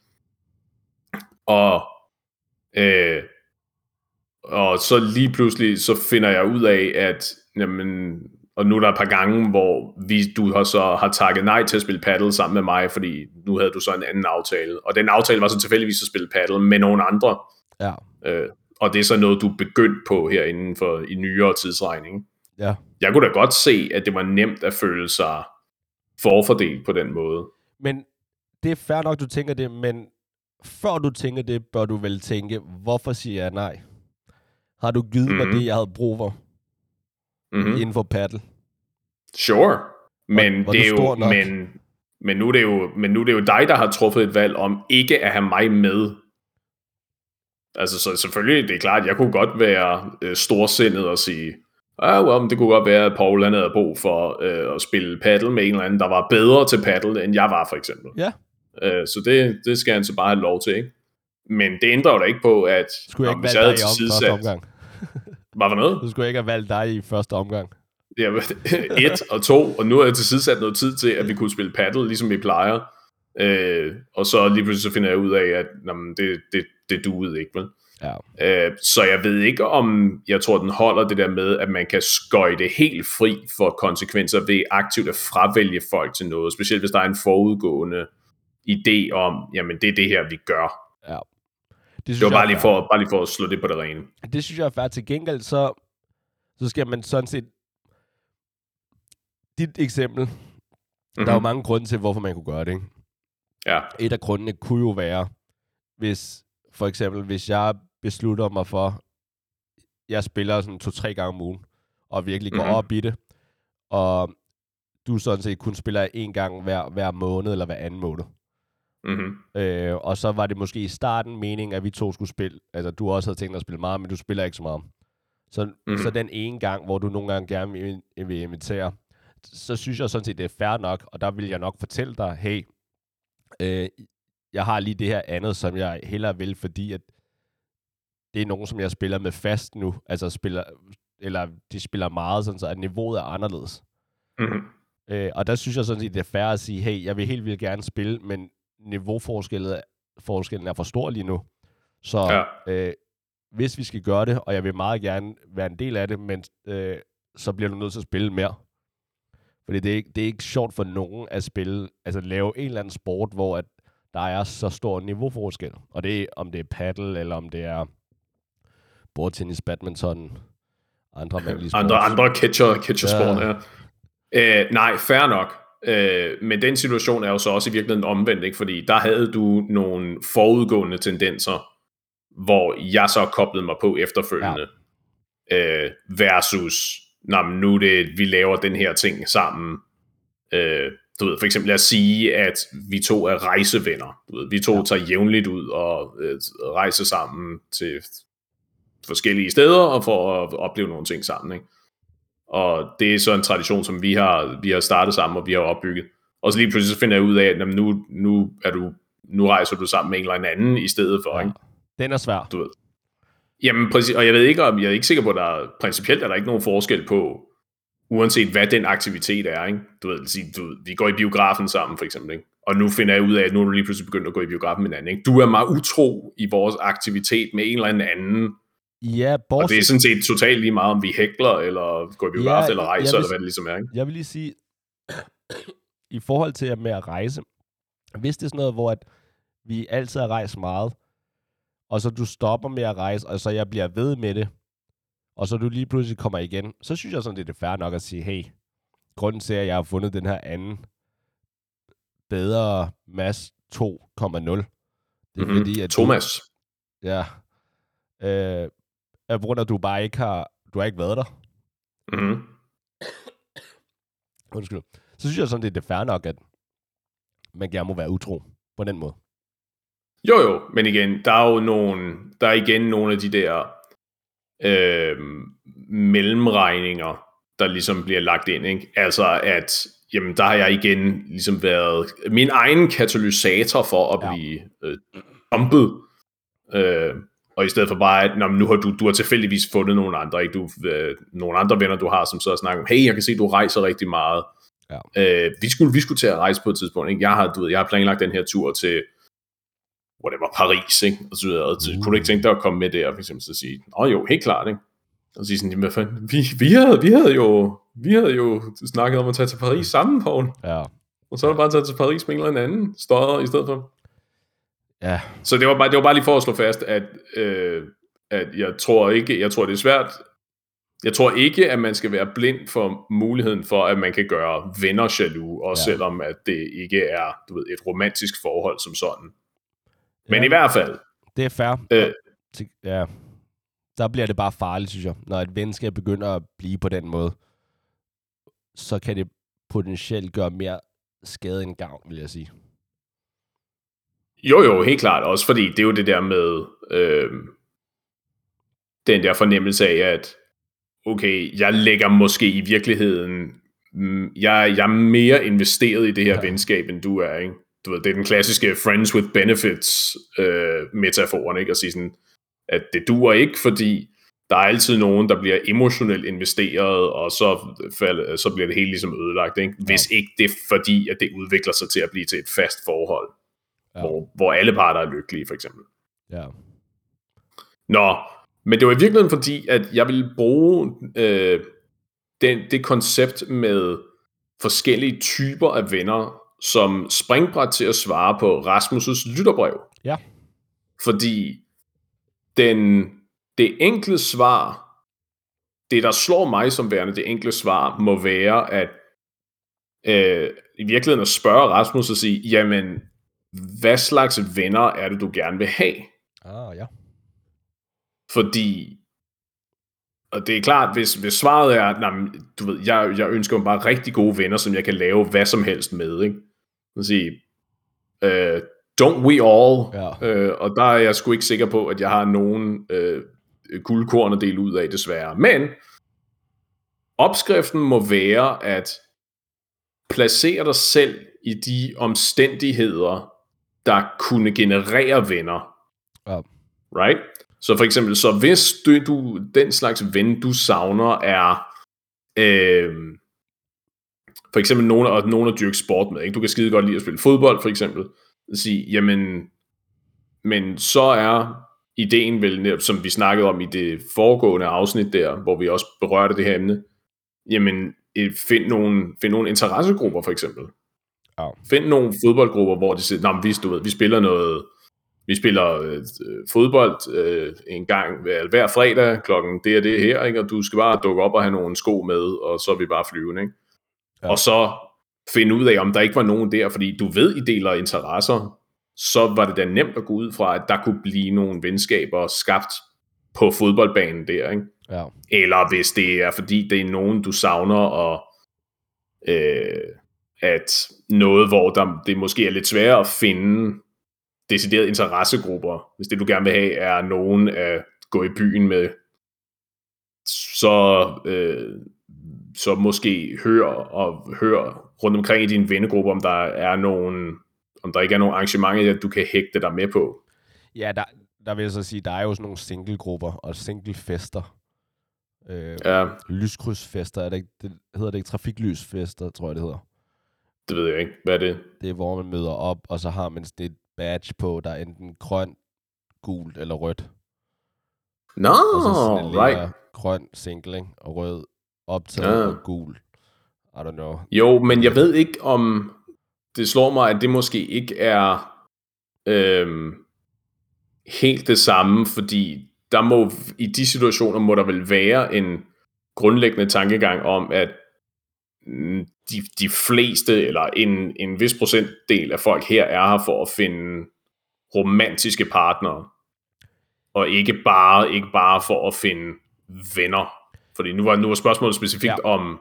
Speaker 2: Og, øh, og så lige pludselig, så finder jeg ud af, at jamen, og nu er der et par gange, hvor vi, du har så har takket nej til at spille paddle sammen med mig, fordi nu havde du så en anden aftale. Og den aftale var så tilfældigvis at spille paddle med nogle andre.
Speaker 1: Ja.
Speaker 2: Øh, og det er så noget, du er begyndt på her inden for i nyere tidsregning.
Speaker 1: Ja.
Speaker 2: Jeg kunne da godt se, at det var nemt at føle sig forfordelt på den måde.
Speaker 1: Men det er fair nok, du tænker det, men før du tænker det, bør du vel tænke, hvorfor siger jeg nej? Har du givet.
Speaker 2: Mhm.
Speaker 1: mig det, jeg havde brug for
Speaker 2: Mm-hmm.
Speaker 1: mm. inden for paddle?
Speaker 2: Sure. Men
Speaker 1: var
Speaker 2: det er jo,
Speaker 1: nok?
Speaker 2: men, men, nu er det jo, men nu er det jo dig, der har truffet et valg om ikke at have mig med. Altså, så selvfølgelig, det er klart, jeg kunne godt være øh, storsindet og sige, ah, well, det kunne godt være, at Paul han havde brug for øh, at spille paddle med en eller anden, der var bedre til paddle, end jeg var, for eksempel.
Speaker 1: Ja.
Speaker 2: Øh, så det, det skal han så bare have lov til, ikke? Men det ændrer jo da ikke på, at
Speaker 1: Skulle jeg ikke
Speaker 2: hvis
Speaker 1: valgt
Speaker 2: havde
Speaker 1: dig i om omgang?
Speaker 2: Hvad for noget?
Speaker 1: Så skulle ikke have valgt dig i første omgang.
Speaker 2: Ja, et og to, og nu har jeg tilsidesat noget tid til, at vi kunne spille paddle, ligesom vi plejer. Øh, og så lige pludselig så finder jeg ud af, at jamen, det, det, det duede ikke, vel?
Speaker 1: Ja.
Speaker 2: Øh, så jeg ved ikke om, jeg tror den holder det der med, at man kan skøjte helt fri for konsekvenser ved aktivt at fravælge folk til noget, specielt hvis der er en forudgående idé om, jamen det er det her, vi gør.
Speaker 1: Det, synes
Speaker 2: Det var bare lige, for, bare lige for at slå det på det rene.
Speaker 1: Det synes jeg er fair. Til gengæld, så, så skal man sådan set... Dit eksempel, mm-hmm. der er jo
Speaker 2: Mhm.
Speaker 1: mange grunde til, hvorfor man kunne gøre det. Ikke?
Speaker 2: Ja,
Speaker 1: Et af grundene kunne jo være, hvis for eksempel, hvis jeg beslutter mig for, jeg spiller sådan to-tre gange om ugen, og virkelig går
Speaker 2: Mhm.
Speaker 1: op i det, og du sådan set kun spiller en gang hver, hver måned eller hver anden måned.
Speaker 2: Mm-hmm.
Speaker 1: Øh, og så var det måske i starten meningen, at vi to skulle spille. Altså, du også havde tænkt dig at spille meget, men du spiller ikke så meget. Så,
Speaker 2: Mhm.
Speaker 1: mm-hmm. så den ene gang, hvor du nogle gange gerne vil, vil invitere, så synes jeg sådan set, det er fair nok, og der vil jeg nok fortælle dig, hey, øh, jeg har lige det her andet, som jeg hellere vil, fordi at det er nogen, som jeg spiller med fast nu, altså spiller, eller de spiller meget, sådan så at niveauet er anderledes.
Speaker 2: Mm-hmm.
Speaker 1: Øh, og der synes jeg sådan set, det er fair at sige, hey, jeg vil helt vildt gerne spille, men niveauforskellen forskellen er for stor lige nu. Så
Speaker 2: Ja.
Speaker 1: øh, hvis vi skal gøre det, og jeg vil meget gerne være en del af det, men øh, så bliver du nødt til at spille mere. Fordi det er, ikke, det er ikke sjovt for nogen at spille, altså lave en eller anden sport, hvor at der er så stor niveauforskel. Og det er, om det er paddle, eller om det er bordtennis, badminton, andre mandlige sports.
Speaker 2: andre, andre catcher, catcher
Speaker 1: Ja.
Speaker 2: ja. Øh, nej, fair nok. Øh, men den situation er jo så også i virkeligheden omvendt, ikke? fordi der havde du nogle forudgående tendenser, hvor jeg så koblede mig på efterfølgende, ja. øh, versus, men nu er det, vi laver den her ting sammen. Øh, du ved, for eksempel os sige, at vi to er rejsevenner. Du ved, vi to ja. tager jævnligt ud og øh, rejser sammen til forskellige steder og for at opleve nogle ting sammen. Ikke? Og det er så en tradition, som vi har, vi har startet sammen, og vi har opbygget. Og så lige pludselig så finder jeg ud af, at jamen, nu, nu, er du, nu rejser du sammen med en eller anden i stedet for.
Speaker 1: Ja.
Speaker 2: Ikke?
Speaker 1: Den er svær.
Speaker 2: Du ved. Jamen, præcis, og jeg ved ikke, om jeg er ikke sikker på, at der er, principielt er der ikke nogen forskel på, uanset hvad den aktivitet er, ikke? Du ved, sige, du ved, vi går i biografen sammen, for eksempel, ikke? Og nu finder jeg ud af, at nu er du lige pludselig begyndt at gå i biografen med en anden, ikke? Du er meget utro i vores aktivitet med en eller anden anden,
Speaker 1: Ja,
Speaker 2: bortset... Og det er sådan set totalt lige meget, om vi hækler, eller går i biograf, ja, eller rejser, vil, eller hvad det ligesom er. Ikke?
Speaker 1: Jeg vil lige sige, i forhold til med at rejse, hvis det er sådan noget, hvor at vi altid har rejst meget, og så du stopper med at rejse, og så jeg bliver ved med det, og så du lige pludselig kommer igen, så synes jeg sådan, det er fair nok at sige, hey, grunden til, at jeg har fundet den her anden bedre mass 2,0, det er
Speaker 2: mm-hmm. fordi, at Thomas. Du,
Speaker 1: ja. Øh, på grund af, at du bare ikke har, du har ikke været der.
Speaker 2: Mm-hmm.
Speaker 1: Undskyld. Så synes jeg sådan, det er det fair nok, at man gerne må være utro på den måde.
Speaker 2: Jo, jo, men igen, der er jo nogle, der er igen nogle af de der øh, mellemregninger, der ligesom bliver lagt ind, ikke? Altså, at jamen, der har jeg igen ligesom været min egen katalysator for at ja. blive øh, dumpet. Øh, og i stedet for bare, at nu har du, du har tilfældigvis fundet nogle andre, ikke? Du, øh, nogle andre venner, du har, som så snakker om, hey, jeg kan se, du rejser rigtig meget. Ja. Øh, vi, skulle, vi skulle til at rejse på et tidspunkt. Ikke? Jeg, har, du ved, jeg har planlagt den her tur til whatever, Paris, ikke? Og så videre. Og så, mm. kunne du ikke tænke dig at komme med der, for eksempel, så sige, åh jo, helt klart, ikke? Og sige sådan, hvad fanden, vi, vi, havde, vi, havde jo, vi havde jo snakket om at tage til Paris sammen, Poul.
Speaker 1: Ja.
Speaker 2: Og så er det bare taget til Paris med en eller anden støder i stedet for.
Speaker 1: Ja.
Speaker 2: Så det var bare, det var bare lige for at slå fast, at, øh, at jeg tror ikke, jeg tror det er svært, jeg tror ikke, at man skal være blind for muligheden for, at man kan gøre venner jaloux, også ja. selvom at det ikke er du ved, et romantisk forhold som sådan. Men ja, i hvert fald.
Speaker 1: Det er fair. Øh, ja. Der bliver det bare farligt, synes jeg. Når et venskab begynder at blive på den måde, så kan det potentielt gøre mere skade end gavn, vil jeg sige.
Speaker 2: Jo, jo, helt klart. Også fordi det er jo det der med øh, den der fornemmelse af, at okay, jeg lægger måske i virkeligheden, mm, jeg, jeg er mere investeret i det her ja. venskab, end du er, ikke? Du ved, det er den klassiske friends with benefits øh, metaforen, ikke? At sige sådan, at det duer ikke, fordi der er altid nogen, der bliver emotionelt investeret, og så, fald, så bliver det hele ligesom ødelagt, ikke? Hvis ja. ikke det er fordi, at det udvikler sig til at blive til et fast forhold ja. hvor, hvor alle parter er lykkelige, for eksempel.
Speaker 1: Ja.
Speaker 2: Nå, men det var i virkeligheden fordi, at jeg ville bruge øh, den, det koncept med forskellige typer af venner som springbræt til at svare på Rasmus' lytterbrev.
Speaker 1: Ja.
Speaker 2: Fordi den, det enkle svar, det der slår mig som værende det enkle svar, må være at øh, i virkeligheden at spørge Rasmus og sige, jamen, hvad slags venner er det, du gerne vil have?
Speaker 1: Ah, ja.
Speaker 2: Fordi, og det er klart, hvis, hvis svaret er, nej, du ved, jeg, jeg ønsker mig bare rigtig gode venner, som jeg kan lave hvad som helst med, ikke? Så sige, uh, don't we all? Ja. Uh, og der er jeg sgu ikke sikker på, at jeg har nogen uh, guldkorn at dele ud af, desværre. Men, opskriften må være at placere dig selv i de omstændigheder, der kunne generere venner.
Speaker 1: Ja.
Speaker 2: Right? Så for eksempel, så hvis du, du den slags ven, du savner, er øh, for eksempel nogen, og nogen at dyrke sport med. Ikke? Du kan skide godt lide at spille fodbold, for eksempel. Sige, jamen, men så er ideen vel, som vi snakkede om i det foregående afsnit der, hvor vi også berørte det her emne, jamen, find nogle, find nogle interessegrupper, for eksempel.
Speaker 1: Ja.
Speaker 2: Find nogle fodboldgrupper, hvor de siger, vi, du ved, vi spiller noget, vi spiller øh, fodbold øh, en gang hver, hver fredag klokken det og det her, ikke? og du skal bare dukke op og have nogle sko med, og så er vi bare flyvende. Ikke? Ja. Og så finde ud af, om der ikke var nogen der, fordi du ved, I deler interesser, så var det da nemt at gå ud fra, at der kunne blive nogle venskaber skabt på fodboldbanen der. Ikke?
Speaker 1: Ja.
Speaker 2: Eller hvis det er, fordi det er nogen, du savner, og øh, at noget, hvor der, det måske er lidt sværere at finde deciderede interessegrupper, hvis det du gerne vil have er nogen at gå i byen med, så, øh, så måske hør og hør rundt omkring i din vennegruppe, om der er nogen, om der ikke er nogen arrangementer, du kan hægte dig med på.
Speaker 1: Ja, der, der vil jeg så sige, der er jo sådan nogle singlegrupper og singlefester. Øh,
Speaker 2: ja.
Speaker 1: Lyskrydsfester, er det, ikke, det hedder det ikke trafiklysfester, tror jeg det hedder.
Speaker 2: Det ved jeg ikke. Hvad er det?
Speaker 1: Det er, hvor man møder op, og så har man et badge på, der er enten grønt, gult eller rødt.
Speaker 2: Nå,
Speaker 1: og så sådan
Speaker 2: right.
Speaker 1: grøn single, ikke? og rød optaget
Speaker 2: Ja.
Speaker 1: og gul. I don't know.
Speaker 2: Jo, men jeg ved ikke om... Det slår mig, at det måske ikke er øhm, helt det samme, fordi der må, i de situationer må der vel være en grundlæggende tankegang om, at mm, de, de fleste, eller en, en vis procentdel af folk her er her for at finde romantiske partnere, og ikke bare, ikke bare for at finde venner. Fordi nu var, nu var spørgsmålet specifikt
Speaker 1: Ja.
Speaker 2: ja. om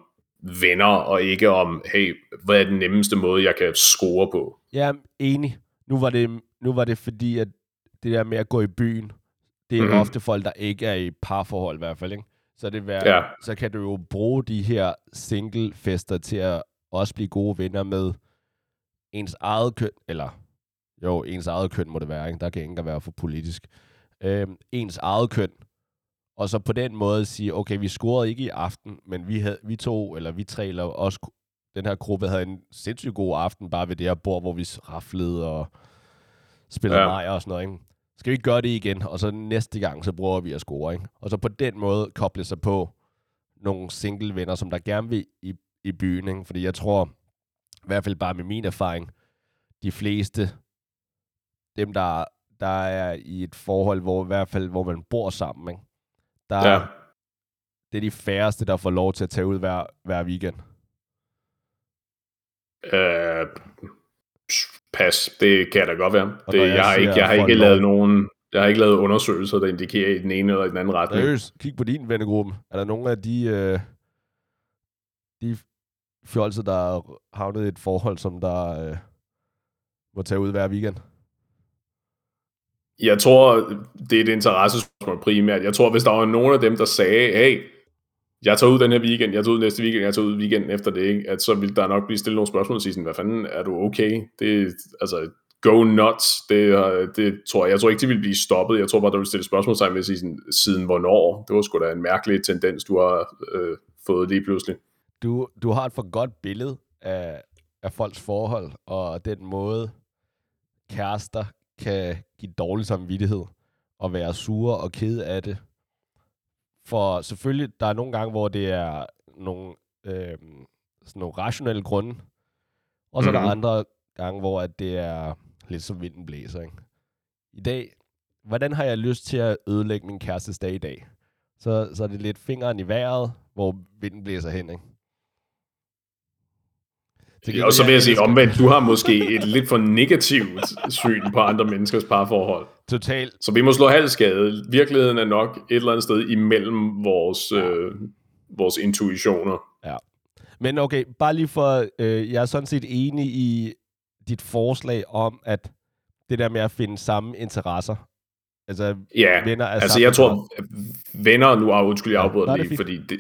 Speaker 2: venner, og ikke om, hey, hvad er den nemmeste måde, jeg kan score på?
Speaker 1: Er enig. Nu var det, nu var det fordi, at det der med at gå i byen, det er mm-hmm.
Speaker 2: Mhm.
Speaker 1: ofte folk, der ikke er i parforhold i hvert fald. Ikke? Så, det være,
Speaker 2: Ja.
Speaker 1: så kan du jo bruge de her single-fester til at også blive gode venner med ens eget køn, eller jo, ens eget køn må det være, ikke? der kan ikke være for politisk. Øhm, ens eget køn, og så på den måde sige, okay, vi scorede ikke i aften, men vi, havde, vi to, eller vi tre, eller også den her gruppe havde en sindssygt god aften, bare ved det her bord, hvor vi raflede og spillede ja. Og sådan noget. Ikke? Skal vi ikke gøre det igen? Og så næste gang, så prøver vi at score. Ikke? Og så på den måde koble sig på nogle single venner, som der gerne vil i, i byen. Ikke? Fordi jeg tror, i hvert fald bare med min erfaring, de fleste, dem der, der er i et forhold, hvor i hvert fald, hvor man bor sammen, ikke? Der,
Speaker 2: Ja.
Speaker 1: det er de færreste, der får lov til at tage ud hver, hver weekend.
Speaker 2: Øh, pas, det kan da godt være.
Speaker 1: Og
Speaker 2: Det, jeg, har ikke, jeg har ikke lavet nogen, jeg har ikke lavet undersøgelser, der indikerer i den ene eller den anden retning.
Speaker 1: Seriøst, kig på din vennegruppe. Er der nogle af de, øh, de fjolser, der er havnet i et forhold, som der øh, må tage ud hver weekend?
Speaker 2: Jeg tror, det er et interessespørgsmål primært. Jeg tror, hvis der var nogen af dem, der sagde, hey, jeg tager ud den her weekend, jeg tager ud næste weekend, jeg tager ud weekenden efter det, ikke? at så vil der nok blive stillet nogle spørgsmål og sige sådan, hvad fanden, er du okay? Det, altså, go nuts. Det, det tror jeg. Jeg tror ikke, de vil blive stoppet. Jeg tror bare, der ville stille spørgsmålstegn ved at sige sådan, siden hvornår. Det var sgu da en mærkelig tendens, du har øh, fået lige pludselig.
Speaker 1: Du, du har et for godt billede af, af folks forhold, og den måde, kærester kan give dårlig samvittighed, og være sure og ked af det. For selvfølgelig, der er nogle gange, hvor det er nogle, øh, sådan nogle rationelle grunde, og så mm-hmm. er der
Speaker 2: Mhm.
Speaker 1: andre gange, hvor at det er lidt som vinden blæser. Ikke? I dag, hvordan har jeg lyst til at ødelægge min kærestes dag i dag? Så, så er det lidt fingeren i vejret, hvor vinden blæser hen. Ikke?
Speaker 2: Ja, og så vil jeg sige omvendt, du har måske et lidt for negativt syn på andre menneskers parforhold.
Speaker 1: Totalt.
Speaker 2: Så vi må slå halvskade. Virkeligheden er nok et eller andet sted imellem vores, øh, vores intuitioner.
Speaker 1: Men okay, bare lige for, øh, jeg er sådan set enig i dit forslag om, at det der med at finde samme interesser, altså
Speaker 2: Ja,
Speaker 1: venner af
Speaker 2: altså jeg tror, venner, nu har undskyld, jeg
Speaker 1: Ja,
Speaker 2: afbryder ja,
Speaker 1: det er
Speaker 2: lige, fordi det,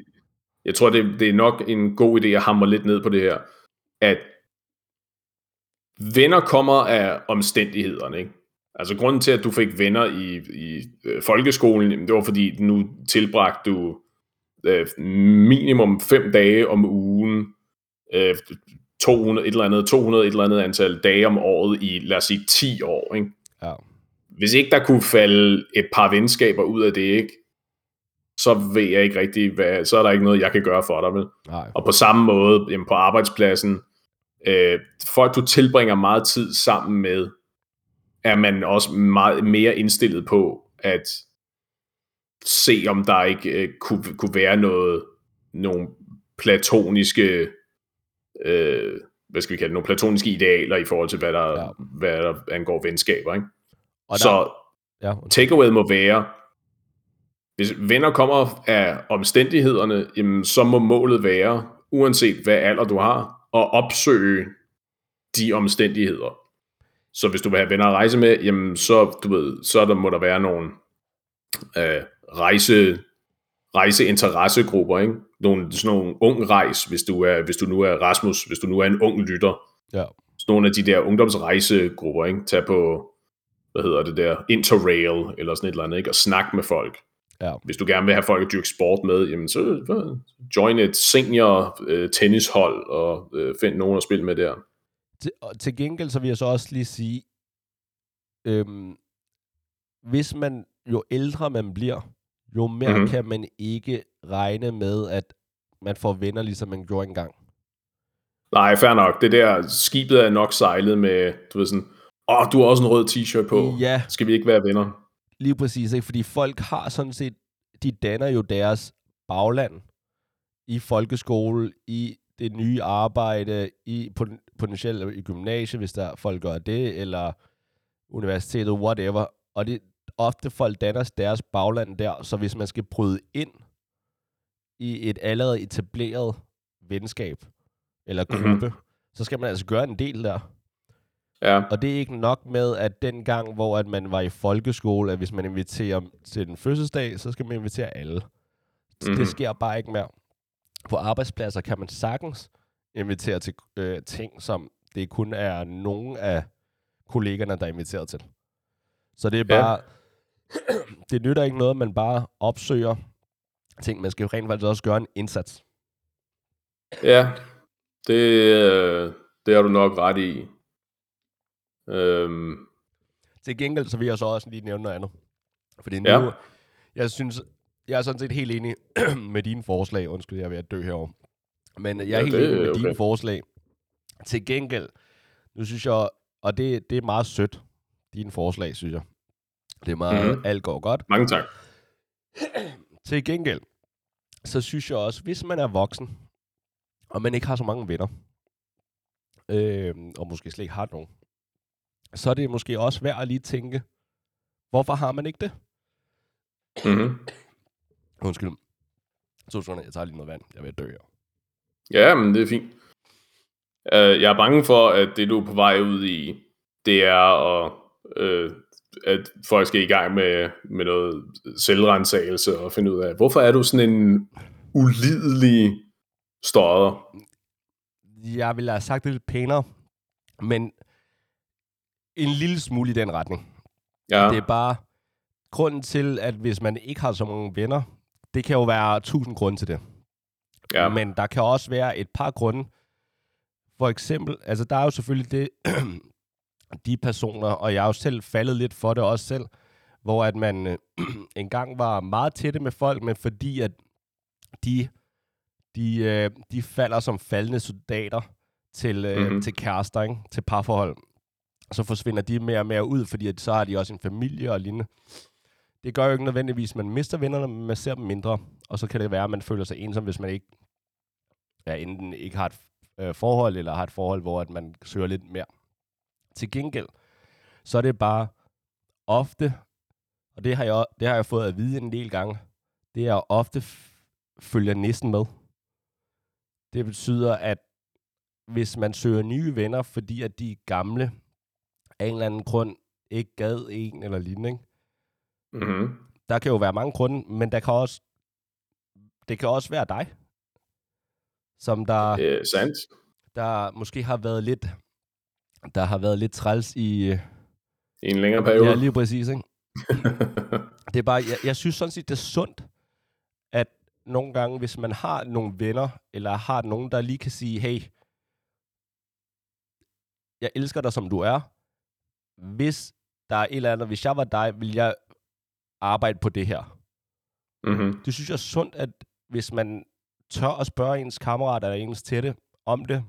Speaker 2: jeg tror, det, det er nok en god idé at hamre lidt ned på det her, at venner kommer af omstændighederne, ikke? Altså grunden til, at du fik venner i, i øh, folkeskolen, det var fordi, nu tilbragte du øh, minimum fem dage om ugen, øh, 200, et eller andet, 200 et eller andet antal dage om året i, lad os sige, 10 år, ikke?
Speaker 1: Ja.
Speaker 2: hvis ikke der kunne falde et par venskaber ud af det, ikke, så ved jeg ikke rigtig, hvad, så er der ikke noget, jeg kan gøre for dig. Vel?
Speaker 1: Nej.
Speaker 2: Og på samme måde, jamen på arbejdspladsen, øh, folk du tilbringer meget tid sammen med, er man også meget mere indstillet på at se, om der ikke øh, kunne, kunne være noget, nogle platoniske, øh, hvad skal vi kalde det, nogle platoniske idealer i forhold til, hvad der,
Speaker 1: Ja.
Speaker 2: hvad der angår venskaber. Ikke?
Speaker 1: Og der,
Speaker 2: Så
Speaker 1: ja,
Speaker 2: takeaway må være, hvis venner kommer af omstændighederne, jamen, så må målet være, uanset hvad alder du har, at opsøge de omstændigheder. Så hvis du vil have venner at rejse med, jamen, så, du ved, så der må der være nogle øh, rejse, rejseinteressegrupper, ikke? Nogle, sådan nogle ung rejs, hvis du, er, hvis du nu er Rasmus, hvis du nu er en ung lytter.
Speaker 1: Ja.
Speaker 2: Sådan nogle af de der ungdomsrejsegrupper, ikke? Tag på, hvad hedder det der, Interrail, eller sådan et eller andet, ikke? Og snak med folk.
Speaker 1: Ja.
Speaker 2: Hvis du gerne vil have folk at dyrke sport med, jamen så join et senior øh, tennishold, og øh, find nogen at spille med der.
Speaker 1: Til, og til gengæld så vil jeg så også lige sige, øhm, hvis man, jo ældre man bliver, jo mere mm-hmm. kan man ikke regne med, at man får venner, ligesom man gjorde engang.
Speaker 2: Nej, fair nok. Det der, skibet er nok sejlet med, du ved sådan, åh, oh, du har også en rød t-shirt på.
Speaker 1: Ja.
Speaker 2: Skal vi ikke være venner?
Speaker 1: Lige præcis, ikke? fordi folk har sådan set, de danner jo deres bagland i folkeskole, i det nye arbejde, i potentielt i gymnasiet, hvis der folk gør det, eller universitetet, whatever. Og det ofte folk danner deres bagland der, så hvis man skal bryde ind i et allerede etableret venskab, eller mhm. gruppe, mm-hmm. så skal man altså gøre en del der.
Speaker 2: Ja.
Speaker 1: Og det er ikke nok med, at den gang, hvor at man var i folkeskole, at hvis man inviterer til den fødselsdag, så skal man invitere alle. Mm-hmm. Det sker bare ikke mere. På arbejdspladser kan man sagtens invitere til øh, ting, som det kun er nogen af kollegerne, der er inviteret til. Så det er bare... Ja. det nytter ikke noget, man bare opsøger ting. Man skal jo rent faktisk også gøre en indsats.
Speaker 2: Ja, det, øh, det har du nok ret i. Øhm.
Speaker 1: Til gengæld, så vil jeg så også lige nævne noget andet. Fordi nu, ja. jeg synes, jeg er sådan set helt enig med dine forslag. Undskyld, jeg er ved at dø herovre. Men jeg er ja, helt det, enig med okay. dine forslag. Til gengæld, nu synes jeg, og det, det er meget sødt, dine forslag, synes jeg. Det er meget, mm-hmm. alt går godt.
Speaker 2: Mange tak.
Speaker 1: Til gengæld, så synes jeg også, hvis man er voksen, og man ikke har så mange venner, øh, og måske slet ikke har nogen, så er det måske også værd at lige tænke, hvorfor har man ikke det?
Speaker 2: Mm-hmm.
Speaker 1: Undskyld. Så sådan, jeg tager lige noget vand. Jeg vil dø her.
Speaker 2: Ja, men det er fint. Uh, jeg er bange for, at det du er på vej ud i, det er at, uh, at folk skal i gang med, med noget selvrensagelse og finde ud af, hvorfor er du sådan en ulidelig støder?
Speaker 1: Jeg ville have sagt det lidt pænere, men en lille smule i den retning.
Speaker 2: Ja.
Speaker 1: Det er bare grunden til, at hvis man ikke har så mange venner, det kan jo være tusind grunde til det.
Speaker 2: Ja.
Speaker 1: Men der kan også være et par grunde. For eksempel, altså der er jo selvfølgelig det, de personer, og jeg har jo selv faldet lidt for det også selv, hvor at man øh, engang var meget tætte med folk, men fordi at de, de, øh, de falder som faldende soldater til, øh, mm-hmm. til kærester, ikke? til parforhold, så forsvinder de mere og mere ud, fordi at så har de også en familie og lignende. Det gør jo ikke nødvendigvis, at man mister vennerne, men man ser dem mindre, og så kan det være, at man føler sig ensom, hvis man ikke ja, enten ikke har et øh, forhold, eller har et forhold, hvor at man søger lidt mere. Til gengæld, så er det bare ofte, og det har jeg, det har jeg fået at vide en del gange, det er ofte følger næsten med. Det betyder, at hvis man søger nye venner, fordi at de gamle af en eller anden grund ikke gad en eller lignende, ikke?
Speaker 2: Mm-hmm.
Speaker 1: Der kan jo være mange grunde, men der kan også, det kan også være dig, som der,
Speaker 2: er sandt.
Speaker 1: der måske har været lidt, der har været lidt træls i...
Speaker 2: I en længere periode.
Speaker 1: Ja, lige præcis, ikke? det er bare, jeg, jeg synes sådan set, det er sundt, at nogle gange, hvis man har nogle venner, eller har nogen, der lige kan sige, hey, jeg elsker dig, som du er. Hvis der er et eller andet, hvis jeg var dig, vil jeg arbejde på det her.
Speaker 2: Mm-hmm.
Speaker 1: Det synes jeg er sundt, at hvis man tør at spørge ens kammerater eller ens tætte om det,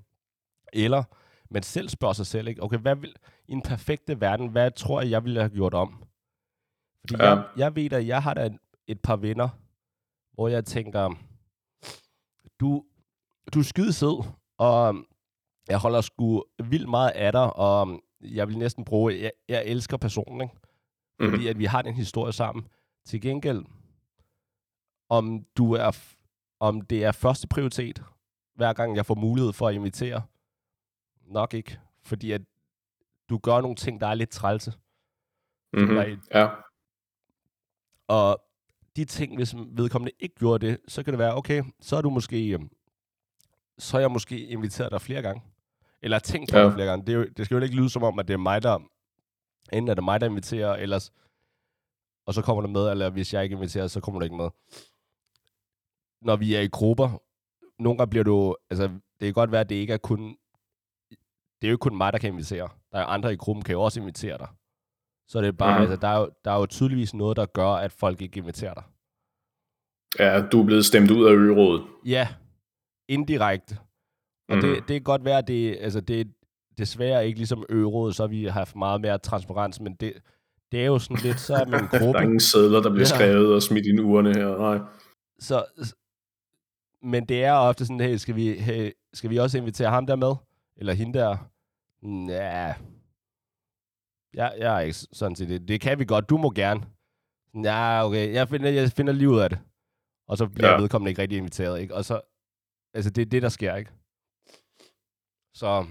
Speaker 1: eller man selv spørger sig selv, ikke? okay, hvad vil, i en perfekte verden, hvad tror jeg, jeg ville have gjort om? Fordi ja. jeg, jeg ved, at jeg har da et par venner, hvor jeg tænker, du, du er skide sød, og jeg holder sgu vildt meget af dig, og jeg vil næsten bruge, jeg, jeg elsker personen, ikke? Fordi mm-hmm. at vi har den historie sammen. Til gengæld, om du er, om det er første prioritet, hver gang jeg får mulighed for at invitere, nok ikke. Fordi at du gør nogle ting, der er lidt trælse.
Speaker 2: Mm-hmm. Der ja.
Speaker 1: Og de ting, hvis vedkommende ikke gjorde det, så kan det være, okay, så er du måske, øhm, så er jeg måske inviteret dig flere gange. Eller tænkt på ja. dig flere gange. Det, er jo, det skal jo ikke lyde som om, at det er mig, der enten er det mig, der inviterer, ellers, og så kommer du med, eller hvis jeg ikke inviterer, så kommer du ikke med. Når vi er i grupper, nogle gange bliver du, altså, det kan godt være, at det ikke er kun, det er jo kun mig, der kan invitere. Der er andre i gruppen, kan jo også invitere dig. Så det er bare, mm-hmm. altså, der er, jo, der er jo tydeligvis noget, der gør, at folk ikke inviterer dig.
Speaker 2: Ja, du er blevet stemt ud af ørådet.
Speaker 1: Ja, indirekte. Og mm. det, det kan godt være, at det, altså det, desværre ikke ligesom ørådet, så har vi haft meget mere transparens, men det, det er jo sådan lidt, så er man en gruppe.
Speaker 2: der er ingen sædler, der bliver ja. skrevet og smidt i urene her, nej.
Speaker 1: Så, men det er ofte sådan, hey, skal vi, hey, skal vi også invitere ham der med? Eller hende der? Ja, Ja, jeg er ikke sådan set det. Det kan vi godt. Du må gerne. Ja, okay. Jeg finder, jeg finder lige ud af det. Og så bliver ja. vedkommende ikke rigtig inviteret, ikke? Og så, altså det er det, der sker, ikke? Så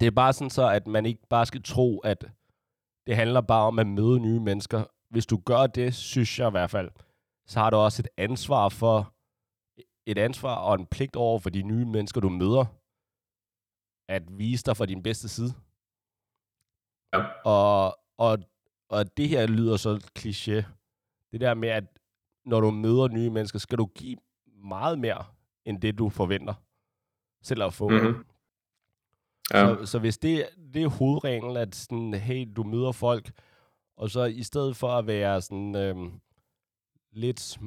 Speaker 1: det er bare sådan så, at man ikke bare skal tro, at det handler bare om at møde nye mennesker. Hvis du gør det, synes jeg i hvert fald, så har du også et ansvar for, et ansvar og en pligt over for de nye mennesker, du møder, at vise dig fra din bedste side. Ja. Og, og, og det her lyder så kliché. Det der med, at når du møder nye mennesker, skal du give meget mere, end det du forventer selv at få. Mm-hmm. Ja. Så, så hvis det, det er hovedreglen, at sådan, hey, du møder folk, og så i stedet for at være sådan øhm, lidt,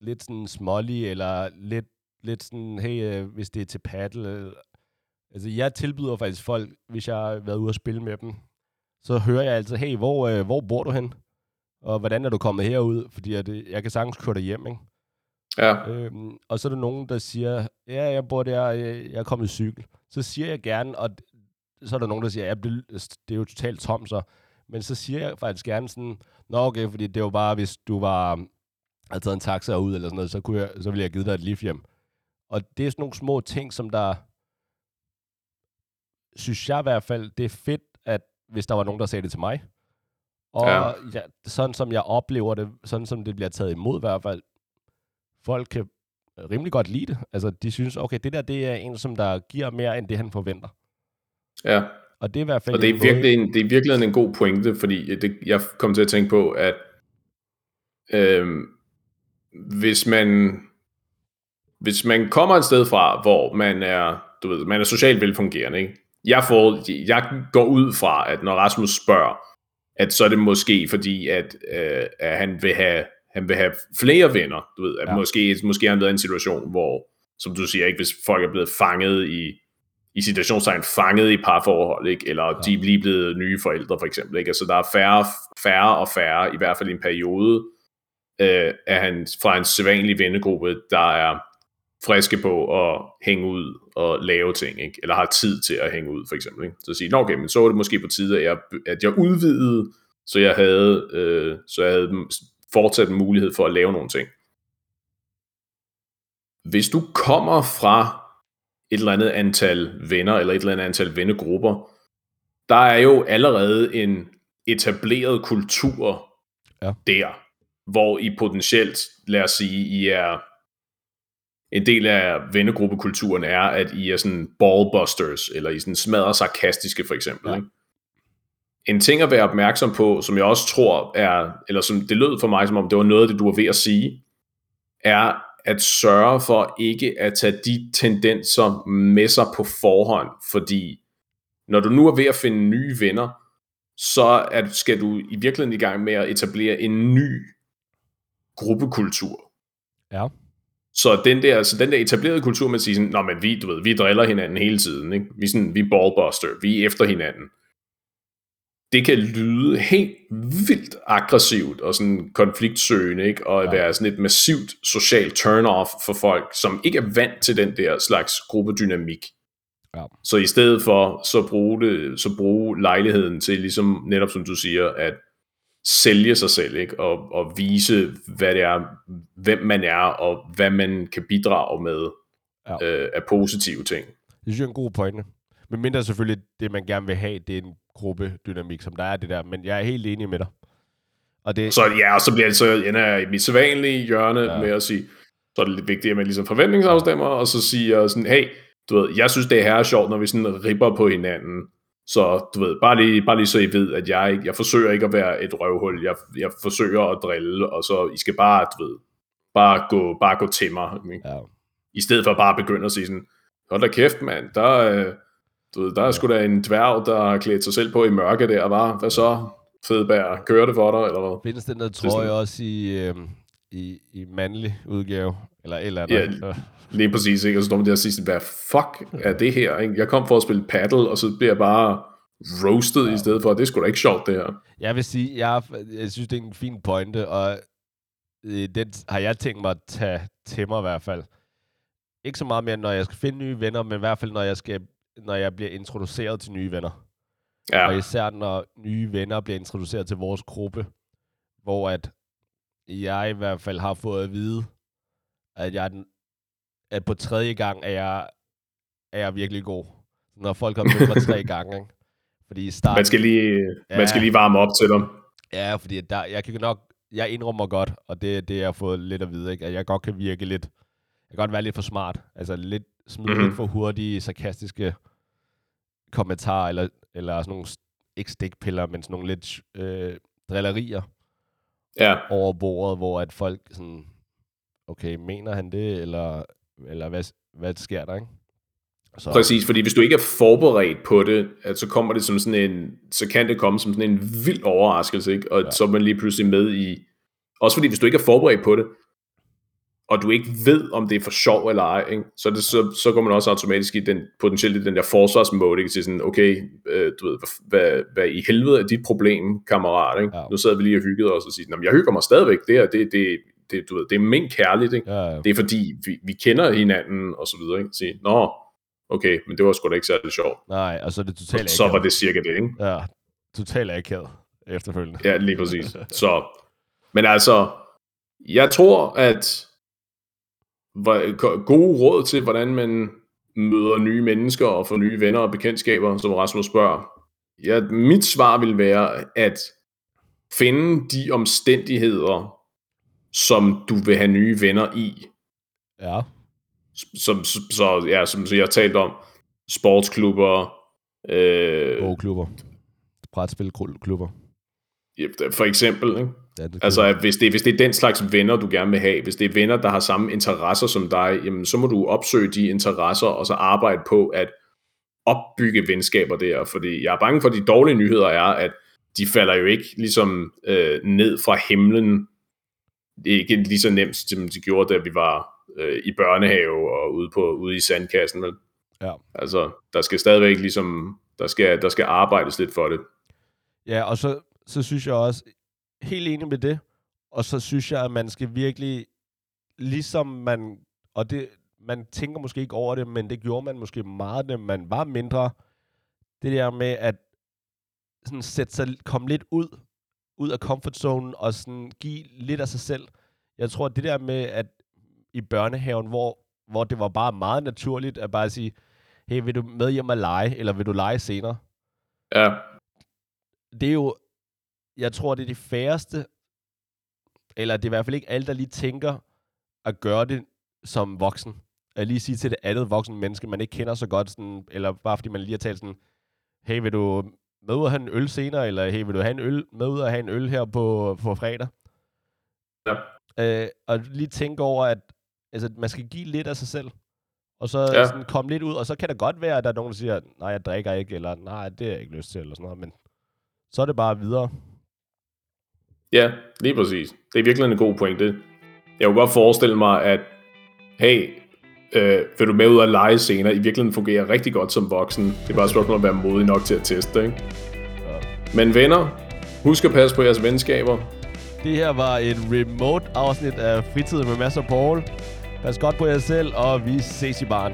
Speaker 1: lidt sådan smålig, eller lidt, lidt sådan, hey, øh, hvis det er til paddle. Øh, altså, jeg tilbyder faktisk folk, hvis jeg har været ude og spille med dem, så hører jeg altid, hey, hvor, øh, hvor bor du hen? Og hvordan er du kommet herud? Fordi at, øh, jeg kan sagtens køre dig hjem, ikke?
Speaker 2: Ja.
Speaker 1: Øhm, og så er der nogen, der siger, ja, jeg bor der, jeg, jeg er kommet i cykel. Så siger jeg gerne, og så er der nogen, der siger, ja, det er jo totalt tom så. Men så siger jeg faktisk gerne sådan, nå okay, fordi det var bare, hvis du var, havde taget en taxa ud eller sådan noget, så, kunne jeg, så ville jeg give dig et lift hjem. Og det er sådan nogle små ting, som der, synes jeg i hvert fald, det er fedt, at hvis der var nogen, der sagde det til mig. Og ja. Ja, sådan som jeg oplever det, sådan som det bliver taget imod i hvert fald, folk kan rimelig godt lide det. Altså, de synes, okay, det der, det er en, som der giver mere, end det han forventer.
Speaker 2: Ja.
Speaker 1: Og det er i hvert fald...
Speaker 2: Og det er, virkelig en, det er virkelig en god pointe, fordi det, jeg kom til at tænke på, at øhm, hvis man hvis man kommer et sted fra, hvor man er, du ved, man er socialt velfungerende, ikke? jeg, får, jeg går ud fra, at når Rasmus spørger, at så er det måske fordi, at, øh, at han, vil have, han vil have flere venner. Du ved, at ja. måske, måske har han været i en situation, hvor, som du siger, ikke, hvis folk er blevet fanget i, i situationstegn fanget i parforhold, ikke? eller ja. de er lige blevet nye forældre, for eksempel. Ikke? Altså, der er færre, færre og færre, i hvert fald i en periode, øh, af han, fra en sædvanlig vennegruppe, der er friske på at hænge ud og lave ting, ikke? eller har tid til at hænge ud, for eksempel. Ikke? Så at sige, okay, men så var det måske på tide, at jeg, at jeg udvidede, så jeg havde, øh, så jeg havde fortsat en mulighed for at lave nogle ting. Hvis du kommer fra et eller andet antal venner, eller et eller andet antal vennegrupper, der er jo allerede en etableret kultur ja. der, hvor I potentielt, lad os sige, I er en del af vennegruppekulturen er, at I er sådan ballbusters, eller I sådan smadrer sarkastiske for eksempel. Ja. Ikke? En ting at være opmærksom på, som jeg også tror er, eller som det lød for mig, som om det var noget af det, du var ved at sige, er at sørge for ikke at tage de tendenser med sig på forhånd, fordi når du nu er ved at finde nye venner, så er, skal du i virkeligheden i gang med at etablere en ny gruppekultur.
Speaker 1: Ja.
Speaker 2: Så den der, altså den der etablerede kultur, man siger sådan, Nå, men vi, du ved, vi driller hinanden hele tiden, ikke? Vi, sådan, vi ballbuster, vi er efter hinanden. Det kan lyde helt vildt aggressivt og sådan konfliktsøgende, ikke? Og ja. være sådan et massivt socialt turn-off for folk, som ikke er vant til den der slags gruppedynamik. Ja. Så i stedet for, så bruge, det, så bruge lejligheden til, ligesom netop som du siger, at sælge sig selv, ikke? Og, og vise, hvad det er, hvem man er, og hvad man kan bidrage med ja. øh, af positive ting.
Speaker 1: Det synes jeg er en god pointe. Men mindre selvfølgelig, det man gerne vil have, det er en gruppedynamik, som der er det der. Men jeg er helt enig med dig.
Speaker 2: Og det... Så ja, og så bliver det så ender i mit sædvanlige hjørne ja. med at sige, så er det lidt vigtigt, at man ligesom forventningsafstemmer, og så siger sådan, hey, du ved, jeg synes, det her er sjovt, når vi sådan ripper på hinanden, så du ved, bare lige, bare lige så I ved, at jeg, ikke, jeg forsøger ikke at være et røvhul. Jeg, jeg forsøger at drille, og så I skal bare, du ved, bare gå, bare gå til mig. Ikke? Ja. I stedet for bare at begynde at sige sådan, hold da kæft mand, der, øh, du ved, der er sgu da en dværg, der har klædt sig selv på i mørke der, var. Hvad så? Fedbær, kører det for dig, eller hvad?
Speaker 1: Findes den der trøje også i, øh, i, i mandlig udgave, eller eller andet.
Speaker 2: Ja, lige præcis, ikke? Og så står man der og siger, hvad fuck er det her? Ikke? Jeg kom for at spille paddle, og så bliver jeg bare roasted ja. i stedet for. Det er sgu da ikke sjovt, det her.
Speaker 1: Jeg vil sige, jeg, jeg synes, det er en fin pointe, og øh, den har jeg tænkt mig at tage til mig i hvert fald. Ikke så meget mere, når jeg skal finde nye venner, men i hvert fald, når jeg, skal, når jeg bliver introduceret til nye venner. Ja. Og især når nye venner bliver introduceret til vores gruppe, hvor at jeg i hvert fald har fået at vide, at jeg at på tredje gang er jeg, er jeg virkelig god. Når folk har mødt mig tre gange, ikke?
Speaker 2: Fordi i starten, man, skal lige, ja, man skal lige varme op til dem.
Speaker 1: Ja, fordi der, jeg kan nok, jeg indrømmer godt, og det er det, jeg har fået lidt at vide, ikke? at jeg godt kan virke lidt, jeg kan godt være lidt for smart, altså lidt, smide mm-hmm. lidt for hurtige, sarkastiske kommentarer, eller, eller sådan nogle, ikke stikpiller, men sådan nogle lidt øh, drillerier
Speaker 2: ja.
Speaker 1: over bordet, hvor at folk sådan, okay, mener han det, eller, eller hvad, hvad sker der, ikke?
Speaker 2: Så. Præcis, fordi hvis du ikke er forberedt på det, at så kommer det som sådan en, så kan det komme som sådan en vild overraskelse, ikke? og ja. så er man lige pludselig med i, også fordi hvis du ikke er forberedt på det, og du ikke ved, om det er for sjov eller ej, ikke? Så, det, så, så går man også automatisk i den, potentielt i den der forsvarsmode, ikke? til sådan, okay, øh, du ved, hvad, hvad i helvede er dit problem, kammerat, ikke? Ja. Nu sidder vi lige og hyggede os og siger, jeg hygger mig stadigvæk, det her, det, det, det, du ved, det er min kærligt, ikke? Ja, ja. det er fordi, vi, vi kender hinanden, og så videre, ikke? Sige, nå, okay, men det var sgu da ikke særlig sjovt.
Speaker 1: Nej, og så er det totalt
Speaker 2: Så var det cirka det, ikke?
Speaker 1: Ja, totalt akavet efterfølgende.
Speaker 2: Ja, lige præcis. Så, men altså, jeg tror, at gode råd til, hvordan man møder nye mennesker og får nye venner og bekendtskaber, som Rasmus spørger. Ja, mit svar vil være, at finde de omstændigheder, som du vil have nye venner i.
Speaker 1: Ja
Speaker 2: som, så, ja, som så jeg har talt om, sportsklubber,
Speaker 1: øh, Bogklubber, brætspilklubber.
Speaker 2: For eksempel, ikke? Ja, det altså, hvis det, hvis det er den slags venner, du gerne vil have, hvis det er venner, der har samme interesser som dig, jamen, så må du opsøge de interesser, og så arbejde på at opbygge venskaber der, fordi jeg er bange for, at de dårlige nyheder er, at de falder jo ikke ligesom øh, ned fra himlen. Det er ikke lige så nemt, som de gjorde, da vi var øh, i børnehave og ude, på, ude i sandkassen. Vel?
Speaker 1: Ja.
Speaker 2: Altså, der skal stadigvæk ligesom, der skal, der skal arbejdes lidt for det.
Speaker 1: Ja, og så, så synes jeg også, helt enig med det, og så synes jeg, at man skal virkelig, ligesom man, og det, man tænker måske ikke over det, men det gjorde man måske meget, når man var mindre, det der med at sådan sætte sig, komme lidt ud, ud af comfort zone, og sådan give lidt af sig selv. Jeg tror, at det der med, at i børnehaven, hvor, hvor det var bare meget naturligt at bare sige, hey, vil du med hjem og lege, eller vil du lege senere?
Speaker 2: Ja.
Speaker 1: Det er jo, jeg tror, det er de færreste, eller det er i hvert fald ikke alle, der lige tænker at gøre det som voksen. At lige sige til det andet voksen menneske, man ikke kender så godt, sådan, eller bare fordi man lige har talt sådan, hey, vil du med ud og have en øl senere, eller hey, vil du have en øl, med ud og have en øl her på, på fredag?
Speaker 2: Ja.
Speaker 1: Øh, og lige tænke over, at Altså, man skal give lidt af sig selv. Og så ja. sådan komme lidt ud, og så kan det godt være, at der er nogen, der siger, nej, jeg drikker ikke, eller nej, det har jeg ikke lyst til, eller sådan noget, men så er det bare videre.
Speaker 2: Ja, lige præcis. Det er virkelig en god pointe. Jeg kunne godt forestille mig, at hey, øh, vil du med ud og lege senere, i virkeligheden fungerer rigtig godt som voksen. Det er bare et spørgsmål at være modig nok til at teste, ikke? Ja. Men venner, husk at passe på jeres venskaber.
Speaker 1: Det her var et remote afsnit af Fritid med Mads og Paul. Pas godt på jer selv, og vi ses i baren.